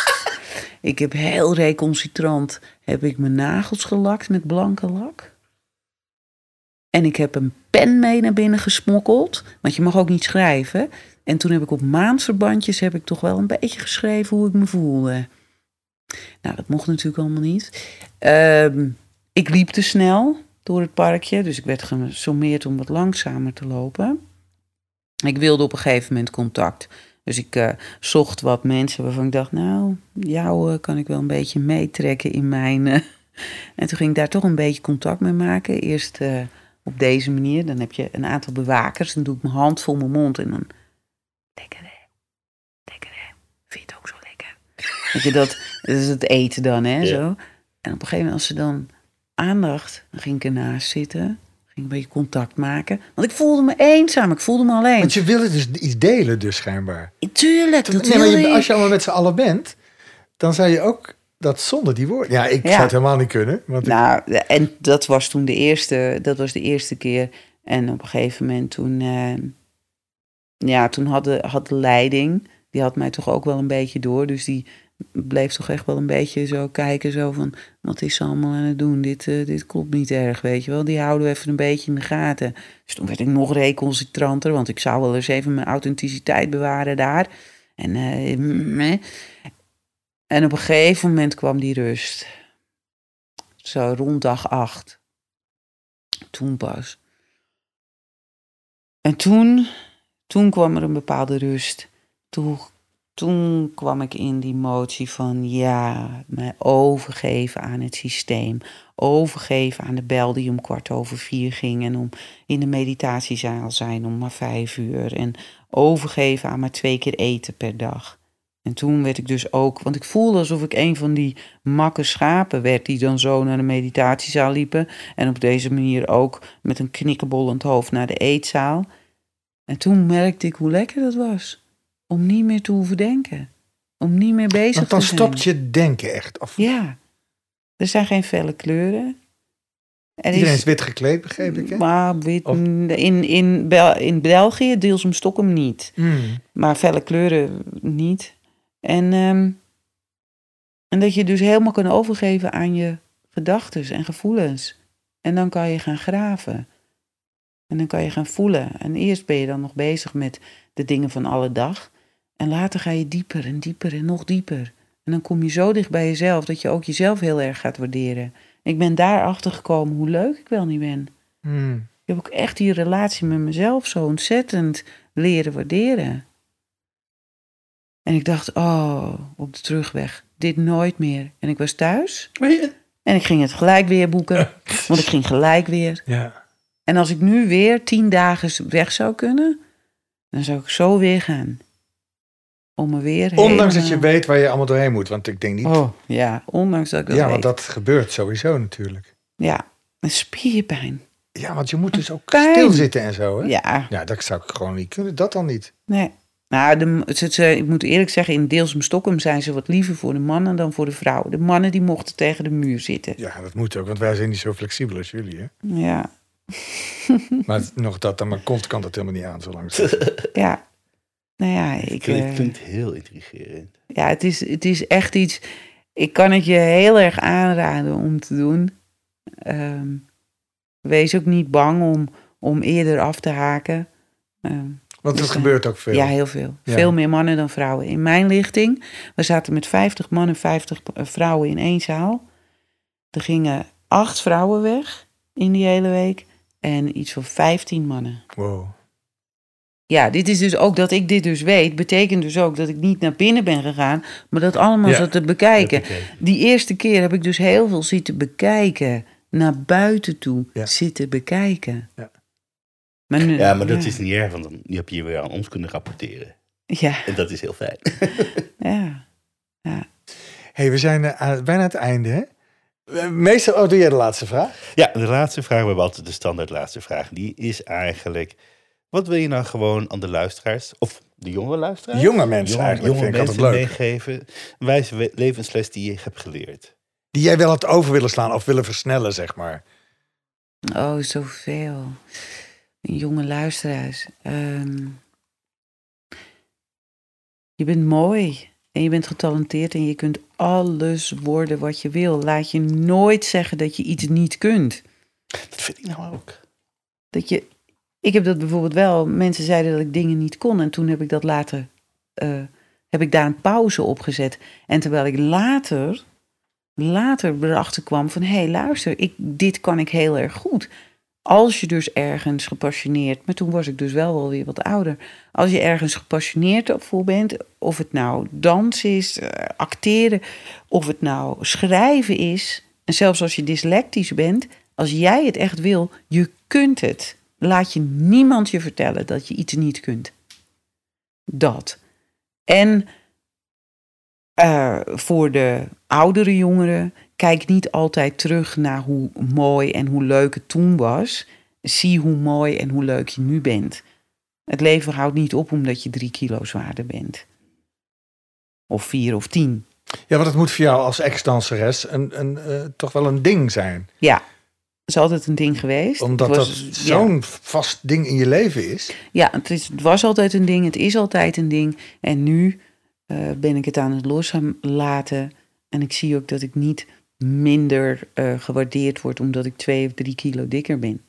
ik heb heel recalcitrant heb ik mijn nagels gelakt met blanke lak. En ik heb een pen mee naar binnen gesmokkeld. Want je mag ook niet schrijven. En toen heb ik op maandverbandjes heb ik toch wel een beetje geschreven hoe ik me voelde. Nou, dat mocht natuurlijk allemaal niet. Ehm, ik liep te snel door het parkje. Dus ik werd gesommeerd om wat langzamer te lopen. Ik wilde op een gegeven moment contact. Dus ik uh, zocht wat mensen waarvan ik dacht, nou, jou uh, kan ik wel een beetje meetrekken in mijn. Uh... En toen ging ik daar toch een beetje contact mee maken. Eerst op deze manier. Dan heb je een aantal bewakers. Dan doe ik mijn hand voor mijn mond en dan. Lekker hè? Lekker hè? Vind je het ook zo lekker? Weet je, dat, dat is het eten dan, hè? Ja. Zo. En op een gegeven moment, als ze dan aandacht, dan ging ik ernaast zitten. Ging een beetje contact maken. Want ik voelde me eenzaam. Ik voelde me alleen. Want je wilde dus iets delen, dus schijnbaar. Tuurlijk, dat nee, maar je, als je allemaal met z'n allen bent, dan zou je ook dat zonder die woorden. Ja, ik Ja. zou het helemaal niet kunnen. Want ik- Nou, en dat was toen de eerste, dat was de eerste keer. En op een gegeven moment toen, eh, ja, toen had de, had de leiding, die had mij toch ook wel een beetje door. Dus die bleef toch echt wel een beetje zo kijken, zo van, wat is ze allemaal aan het doen? Dit, eh, dit klopt niet erg, weet je wel. Die houden we even een beetje in de gaten. Dus toen werd ik nog reconcentranter, want ik zou wel eens even mijn authenticiteit bewaren daar. En, eh, meh. en op een gegeven moment kwam die rust. Zo rond dag acht. Toen pas. En toen, toen kwam er een bepaalde rust. Toen, toen kwam ik in die motie van ja, mij overgeven aan het systeem. Overgeven aan de bel die om kwart over vier ging. En om in de meditatiezaal zijn om maar vijf uur. En overgeven aan maar twee keer eten per dag. En toen werd ik dus ook, want ik voelde alsof ik een van die makke schapen werd die dan zo naar de meditatiezaal liepen. En op deze manier ook met een knikkenbollend hoofd naar de eetzaal. En toen merkte ik hoe lekker dat was. Om niet meer te hoeven denken. Om niet meer bezig want dan te zijn. stopt je denken echt. Of, Ja. Er zijn geen felle kleuren. Er Iedereen is wit gekleed, begreep ik. Hè? Maar wit, Of- in, in, Bel, in België, deels om Stockholm niet. Hmm. Maar felle kleuren niet. En, ehm, en dat je dus helemaal kan overgeven aan je gedachten en gevoelens. En dan kan je gaan graven. En dan kan je gaan voelen. En eerst ben je dan nog bezig met de dingen van alle dag. En later ga je dieper en dieper en nog dieper. En dan kom je zo dicht bij jezelf dat je ook jezelf heel erg gaat waarderen. Ik ben daarachter gekomen hoe leuk ik wel niet ben. Hmm. Ik heb ook echt die relatie met mezelf zo ontzettend leren waarderen. En ik dacht, oh, op de terugweg, dit nooit meer. En ik was thuis je- en ik ging het gelijk weer boeken, want ik ging gelijk weer. Ja. En als ik nu weer tien dagen weg zou kunnen, dan zou ik zo weer gaan. Om me weer Ondanks dat je helemaal- weet waar je allemaal doorheen moet. Want ik denk niet... Oh, ja, ondanks dat ik dat ja, weet. want dat gebeurt sowieso natuurlijk. Ja, een spierpijn. Ja, want je moet dus ook Pijn. stilzitten en zo. Hè? Ja, Ja, dat zou ik gewoon niet kunnen. Dat dan niet. Nee. Nou, de, het, eh, ik moet eerlijk zeggen, in Deelsum Stockholm zijn ze wat liever voor de mannen dan voor de vrouwen. De mannen die mochten tegen de muur zitten. Ja, dat moet ook. Want wij zijn niet zo flexibel als jullie. Hè? Ja, Maar nog dat, aan mijn kont kan dat helemaal niet aan. Zolang het- ja. Nou ja, ik, Ik vind, eh, ik vind het heel intrigerend. ja het, is, het is echt iets. Ik kan het je heel erg aanraden om te doen. Ehm, wees ook niet bang om, om eerder af te haken. Ehm, Want het Dus, eh, gebeurt ook veel. Ja, heel veel. Ja. Veel meer mannen dan vrouwen. In mijn lichting, we zaten met 50 mannen, 50 vrouwen in één zaal. Er gingen acht vrouwen weg in die hele week en iets van 15 mannen. Wow. Ja, dit is dus ook dat ik dit dus weet, betekent dus ook dat ik niet naar binnen ben gegaan, maar dat allemaal Ja. zat te bekijken. Die eerste keer heb ik dus heel veel zitten bekijken, naar buiten toe Ja. zitten bekijken. Ja. Maar nu, Ja, maar dat ja. is niet erg, want dan heb je weer aan ons kunnen rapporteren. Ja, En dat is heel fijn. ja. hey, we zijn eh, aan- bijna aan het einde. Hè? Meestal, oh, doe jij de laatste vraag? Ja, de laatste vraag, we hebben altijd de standaard laatste vraag. Die is eigenlijk, wat wil je nou gewoon aan de luisteraars, of de jonge luisteraars? Jonge mensen eigenlijk, jonge vind ik mensen altijd leuk. meegeven. Een wijze levensles die je hebt geleerd. Die jij wel had over willen slaan of willen versnellen, zeg maar. Oh, zoveel. Jonge luisteraars. Ehm, je bent mooi en je bent getalenteerd en je kunt alles worden wat je wil. Laat je nooit zeggen dat je iets niet kunt. Dat vind ik nou ook. Dat je, ik heb dat bijvoorbeeld wel, mensen zeiden dat ik dingen niet kon. En toen heb ik dat later, eh, heb ik daar een pauze op gezet. En terwijl ik later, later erachter kwam van, hé hey, luister, ik, dit kan ik heel erg goed. Als je dus ergens gepassioneerd, maar toen was ik dus wel wel weer wat ouder. Als je ergens gepassioneerd voor bent, of het nou dans is, eh, acteren, of het nou schrijven is, en zelfs als je dyslectisch bent, als jij het echt wil, je kunt het. Laat je niemand je vertellen dat je iets niet kunt. Dat. En uh, voor de oudere jongeren, kijk niet altijd terug naar hoe mooi en hoe leuk het toen was. Zie hoe mooi en hoe leuk je nu bent. Het leven houdt niet op omdat je drie kilo zwaarder bent. Of vier of tien. Ja, want het moet voor jou als ex-danseres een, een, uh, toch wel een ding zijn. Ja, is altijd een ding geweest. Omdat was, dat zo'n vast ding in je leven is. Ja, het, is, het, was altijd een ding, het is altijd een ding. En nu uh, ben ik het aan het loslaten. En ik zie ook dat ik niet minder uh, gewaardeerd word omdat ik twee of drie kilo dikker ben.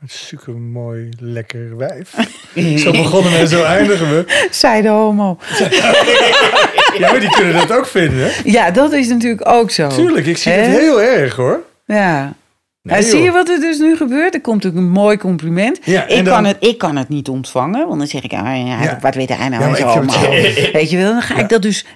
Een super mooi, lekker wijf. zo begonnen en zo eindigen we. Zij de homo. ja, maar die kunnen dat ook vinden. Ja, dat is natuurlijk ook zo. Tuurlijk, ik zie He? het heel erg hoor. Ja. Nee, zie je wat er dus nu gebeurt? Er komt natuurlijk een mooi compliment. Ja, ik, dan... kan het, ik kan het niet ontvangen, want dan zeg ik, ah, ja, ja. wat weet hij nou zo allemaal. Weet je wel, dan ga ik dat dus,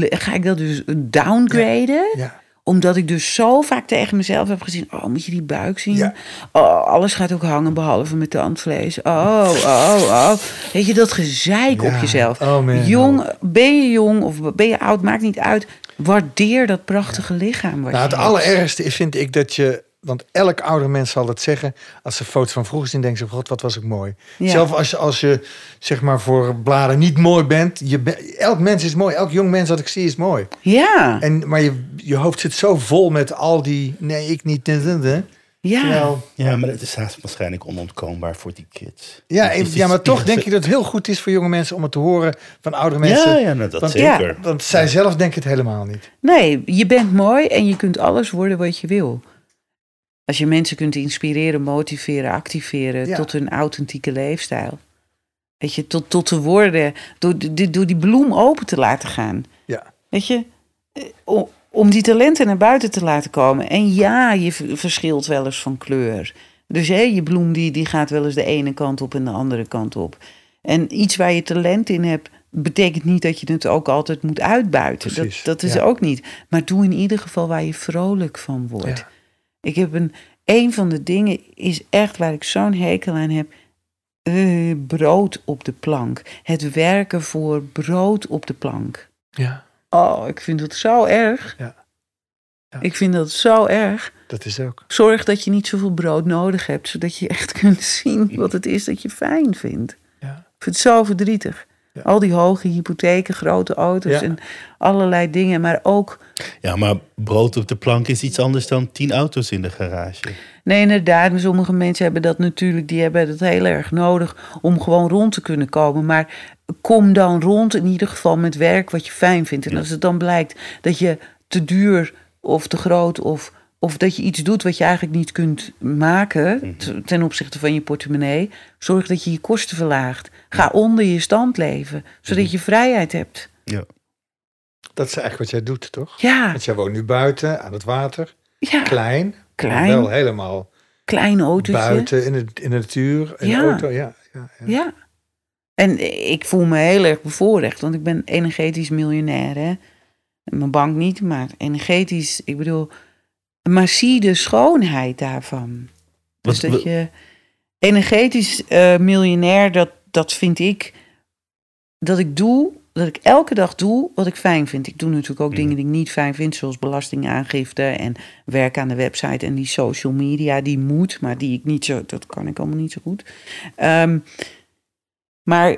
ga ik dat dus downgraden. Omdat ik dus zo vaak tegen mezelf heb gezien. Oh, moet je die buik zien? Oh, alles gaat ook hangen behalve met tandvlees. Oh, oh, oh. Weet je, dat gezeik op jezelf. Oh, jong, ben je jong of ben je oud, maakt niet uit. Waardeer dat prachtige lichaam. nou, het allerergste vind ik, dat je want elk oude mens zal het zeggen. Als ze foto's van vroeger zien, denken ze: God, wat was ik mooi. Ja. Zelf als je, als je zeg maar voor bladen niet mooi bent. Je elk mens is mooi. Elk jong mens dat ik zie is mooi. Ja. En, maar je, je hoofd zit zo vol met al die. Nee, ik niet. Ja. Terwijl, ja, maar het is waarschijnlijk onontkoombaar voor die kids. Ja, en, ja maar toch denk je dat het heel goed is voor jonge mensen om het te horen van oudere mensen. Ja, ja nou, dat want, zeker. Ja. Want zij zelf denken het helemaal niet. Nee, je bent mooi en je kunt alles worden wat je wil. Als je mensen kunt inspireren, motiveren, activeren tot hun authentieke leefstijl. Weet je, tot, tot te worden, door, door die bloem open te laten gaan. Ja. Weet je, eh, om die talenten naar buiten te laten komen. En ja, je verschilt wel eens van kleur. Dus hé, je bloem die, die gaat wel eens de ene kant op en de andere kant op. En iets waar je talent in hebt, betekent niet dat je het ook altijd moet uitbuiten. Precies, dat, dat is ook niet. Maar doe in ieder geval waar je vrolijk van wordt. Ja. Ik heb een, een van de dingen is echt waar ik zo'n hekel aan heb. Uh, brood op de plank. Het werken voor brood op de plank. Ja. Oh, ik vind het zo erg. Ja. ja. Ik vind dat zo erg. Dat is ook. Zorg dat je niet zoveel brood nodig hebt, zodat je echt kunt zien wat het is dat je fijn vindt. Ja. Ik vind het zo verdrietig. Al die hoge hypotheken, grote auto's en allerlei dingen. Maar ook. Ja, maar brood op de plank is iets anders dan tien auto's in de garage. Nee, inderdaad. Maar sommige mensen hebben dat natuurlijk. Die hebben het heel erg nodig om gewoon rond te kunnen komen. Maar kom dan rond in ieder geval met werk wat je fijn vindt. En als het dan blijkt dat je te duur of te groot of of dat je iets doet wat je eigenlijk niet kunt maken mhm. ten opzichte van je portemonnee. Zorg dat je je kosten verlaagt. Ga onder je stand leven, zodat mhm. je vrijheid hebt. Ja. Dat is eigenlijk wat jij doet, toch? Ja. Want jij woont nu buiten, aan het water. Ja. Klein. Klein. Wel helemaal. Klein autootje. Buiten, in de, in de natuur. In ja. de auto, ja. Ja, ja. ja. En ik voel me heel erg bevoorrecht, want ik ben energetisch miljonair. Hè? Mijn bank niet, maar energetisch, ik bedoel, maar zie de schoonheid daarvan. Dus dat je energetisch uh, miljonair, dat, dat vind ik, dat ik doe, dat ik elke dag doe wat ik fijn vind. Ik doe natuurlijk ook dingen die ik niet fijn vind, zoals belastingaangifte en werk aan de website en die social media, die moet, maar die ik niet zo, dat kan ik allemaal niet zo goed. Um, maar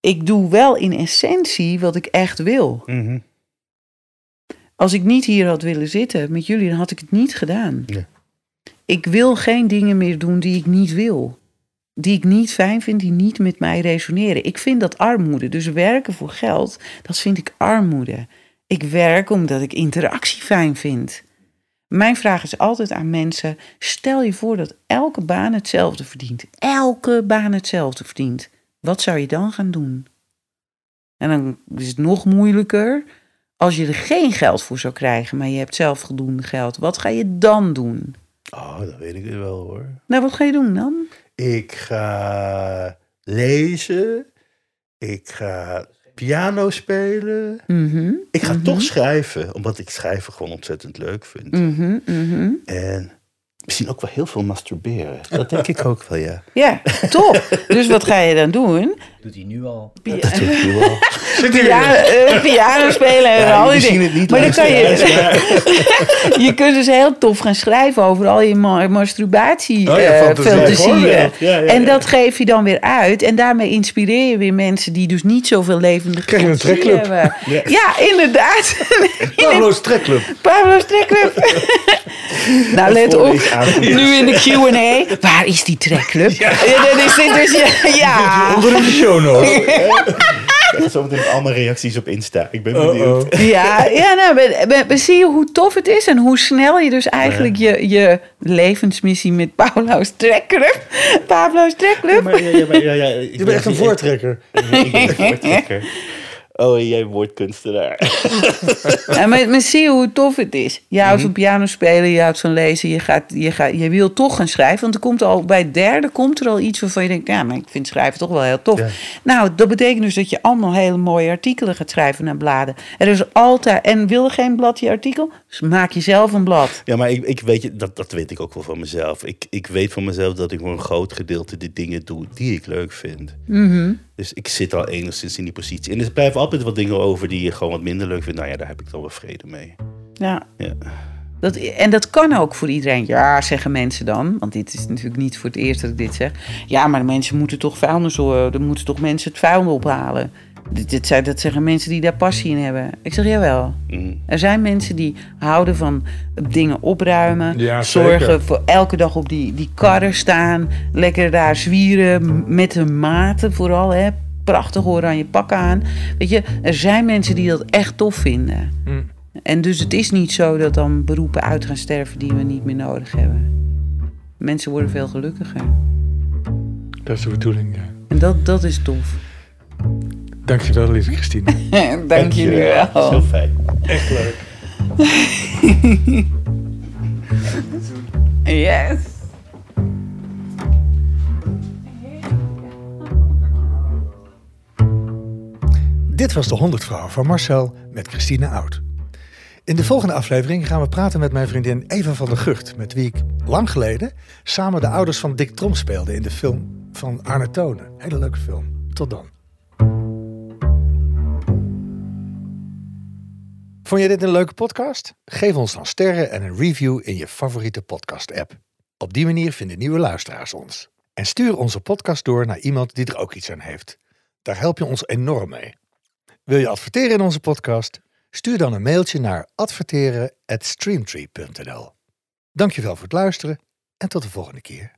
ik doe wel in essentie wat ik echt wil. Mm als ik niet hier had willen zitten met jullie, dan had ik het niet gedaan. Ik wil geen dingen meer doen die ik niet wil. Die ik niet fijn vind, die niet met mij resoneren. Ik vind dat armoede. Dus werken voor geld, dat vind ik armoede. Ik werk omdat ik interactie fijn vind. Mijn vraag is altijd aan mensen: stel je voor dat elke baan hetzelfde verdient. Elke baan hetzelfde verdient. Wat zou je dan gaan doen? En dan is het nog moeilijker als je er geen geld voor zou krijgen, maar je hebt zelf voldoende geld. Wat ga je dan doen? Oh, dat weet ik wel hoor. Nou, wat ga je doen dan? Ik ga lezen. Ik ga piano spelen. Mhm, Ik ga mhm, toch schrijven, omdat ik schrijven gewoon ontzettend leuk vind. mhm, mhm. En misschien ook wel heel veel masturberen. Dat denk ik ook wel, ja. Ja, top. Dus wat ga je dan doen? Doet hij nu al. Pia- Dat doe ik wel. piano, eh, piano spelen en Ja, al die dingen. het niet, maar dan kan je, je kunt dus heel tof gaan schrijven over al je ma- masturbatie Oh ja, fantasie. fantasieën. Ja, ja, ja, en dat geef je dan weer uit. En daarmee inspireer je weer mensen die dus niet zoveel levendige Krijg je een trekclub. hebben. Ja. Ja, inderdaad. Pablo's Trekclub. Pablo's trekclub. nou, let op. Nu in de Q&A. Waar is die trekclub? Ja. dat is dit dus, ja. ja. Onder in de show notes. Ik krijg zometeen allemaal reacties op Insta. Ik ben Uh-oh. benieuwd. Ja, ja nou, maar, maar- maar zie je hoe tof het is en hoe snel je dus eigenlijk je, je levensmissie met Pablo's Trekclub, Pablo's Trekclub, Maar, ja, ja, maar, ja, ja, ik Je bent echt een voortrekker. Ik ben een voortrekker. Oh, jij woordkunstenaar. Ja, maar, maar zie je hoe tof het is. Je houdt van piano spelen, je houdt van lezen, je, gaat, je, gaat, je wil toch gaan schrijven. Want er komt al bij het derde komt er al iets waarvan je denkt, ja, maar ik vind schrijven toch wel heel tof. Ja. Nou, dat betekent dus dat je allemaal hele mooie artikelen gaat schrijven naar bladen. Er is altijd, en wil er geen blad je artikel? Dus maak jezelf een blad. Ja, maar ik, ik weet je, dat, dat weet ik ook wel van mezelf. Ik, ik weet van mezelf dat ik voor een groot gedeelte de dingen doe die ik leuk vind. Dus ik zit al enigszins in die positie. En er blijven altijd wat dingen over die je gewoon wat minder leuk vindt. Nou ja, daar heb ik dan wel vrede mee. Ja, Ja. Dat, en dat kan ook voor iedereen. Ja, zeggen mensen dan. Want dit is natuurlijk niet voor het eerst dat ik dit zeg. Ja, maar de mensen moeten toch vuilnis... Er moeten toch mensen het vuil ophalen. Dit, zijn- dat zeggen mensen die daar passie in hebben. Ik zeg, jawel. Mm. Er zijn mensen die houden van dingen opruimen. Ja, zorgen zeker. voor elke dag op die, die karren staan. Lekker daar zwieren. Met hun maten vooral. Hè. Prachtig oranje pakken aan. Weet je, er zijn mensen die dat echt tof vinden. Hm. En dus het is niet zo dat dan beroepen uit gaan sterven die we niet meer nodig hebben. Mensen worden veel gelukkiger. Dat is de bedoeling, ja. En dat, dat is tof. Dankjewel, lieve Christine. Dank jullie Dat is wel. heel fijn. Echt leuk. Yes. Dit was de 100 vrouw van Marcel met Christine Oud. In de volgende aflevering gaan we praten met mijn vriendin Eva van der Gucht, met wie ik lang geleden samen de ouders van Dick Trom speelde in de film van Arne Tonen. Hele leuke film. Tot dan. Vond je dit een leuke podcast? Geef ons dan sterren en een review in je favoriete podcast-app. Op die manier vinden nieuwe luisteraars ons. En stuur onze podcast door naar iemand die er ook iets aan heeft. Daar help je ons enorm mee. Wil je adverteren in onze podcast? Stuur dan een mailtje naar adverteren@streamtree.nl. Dankjewel voor het luisteren en tot de volgende keer.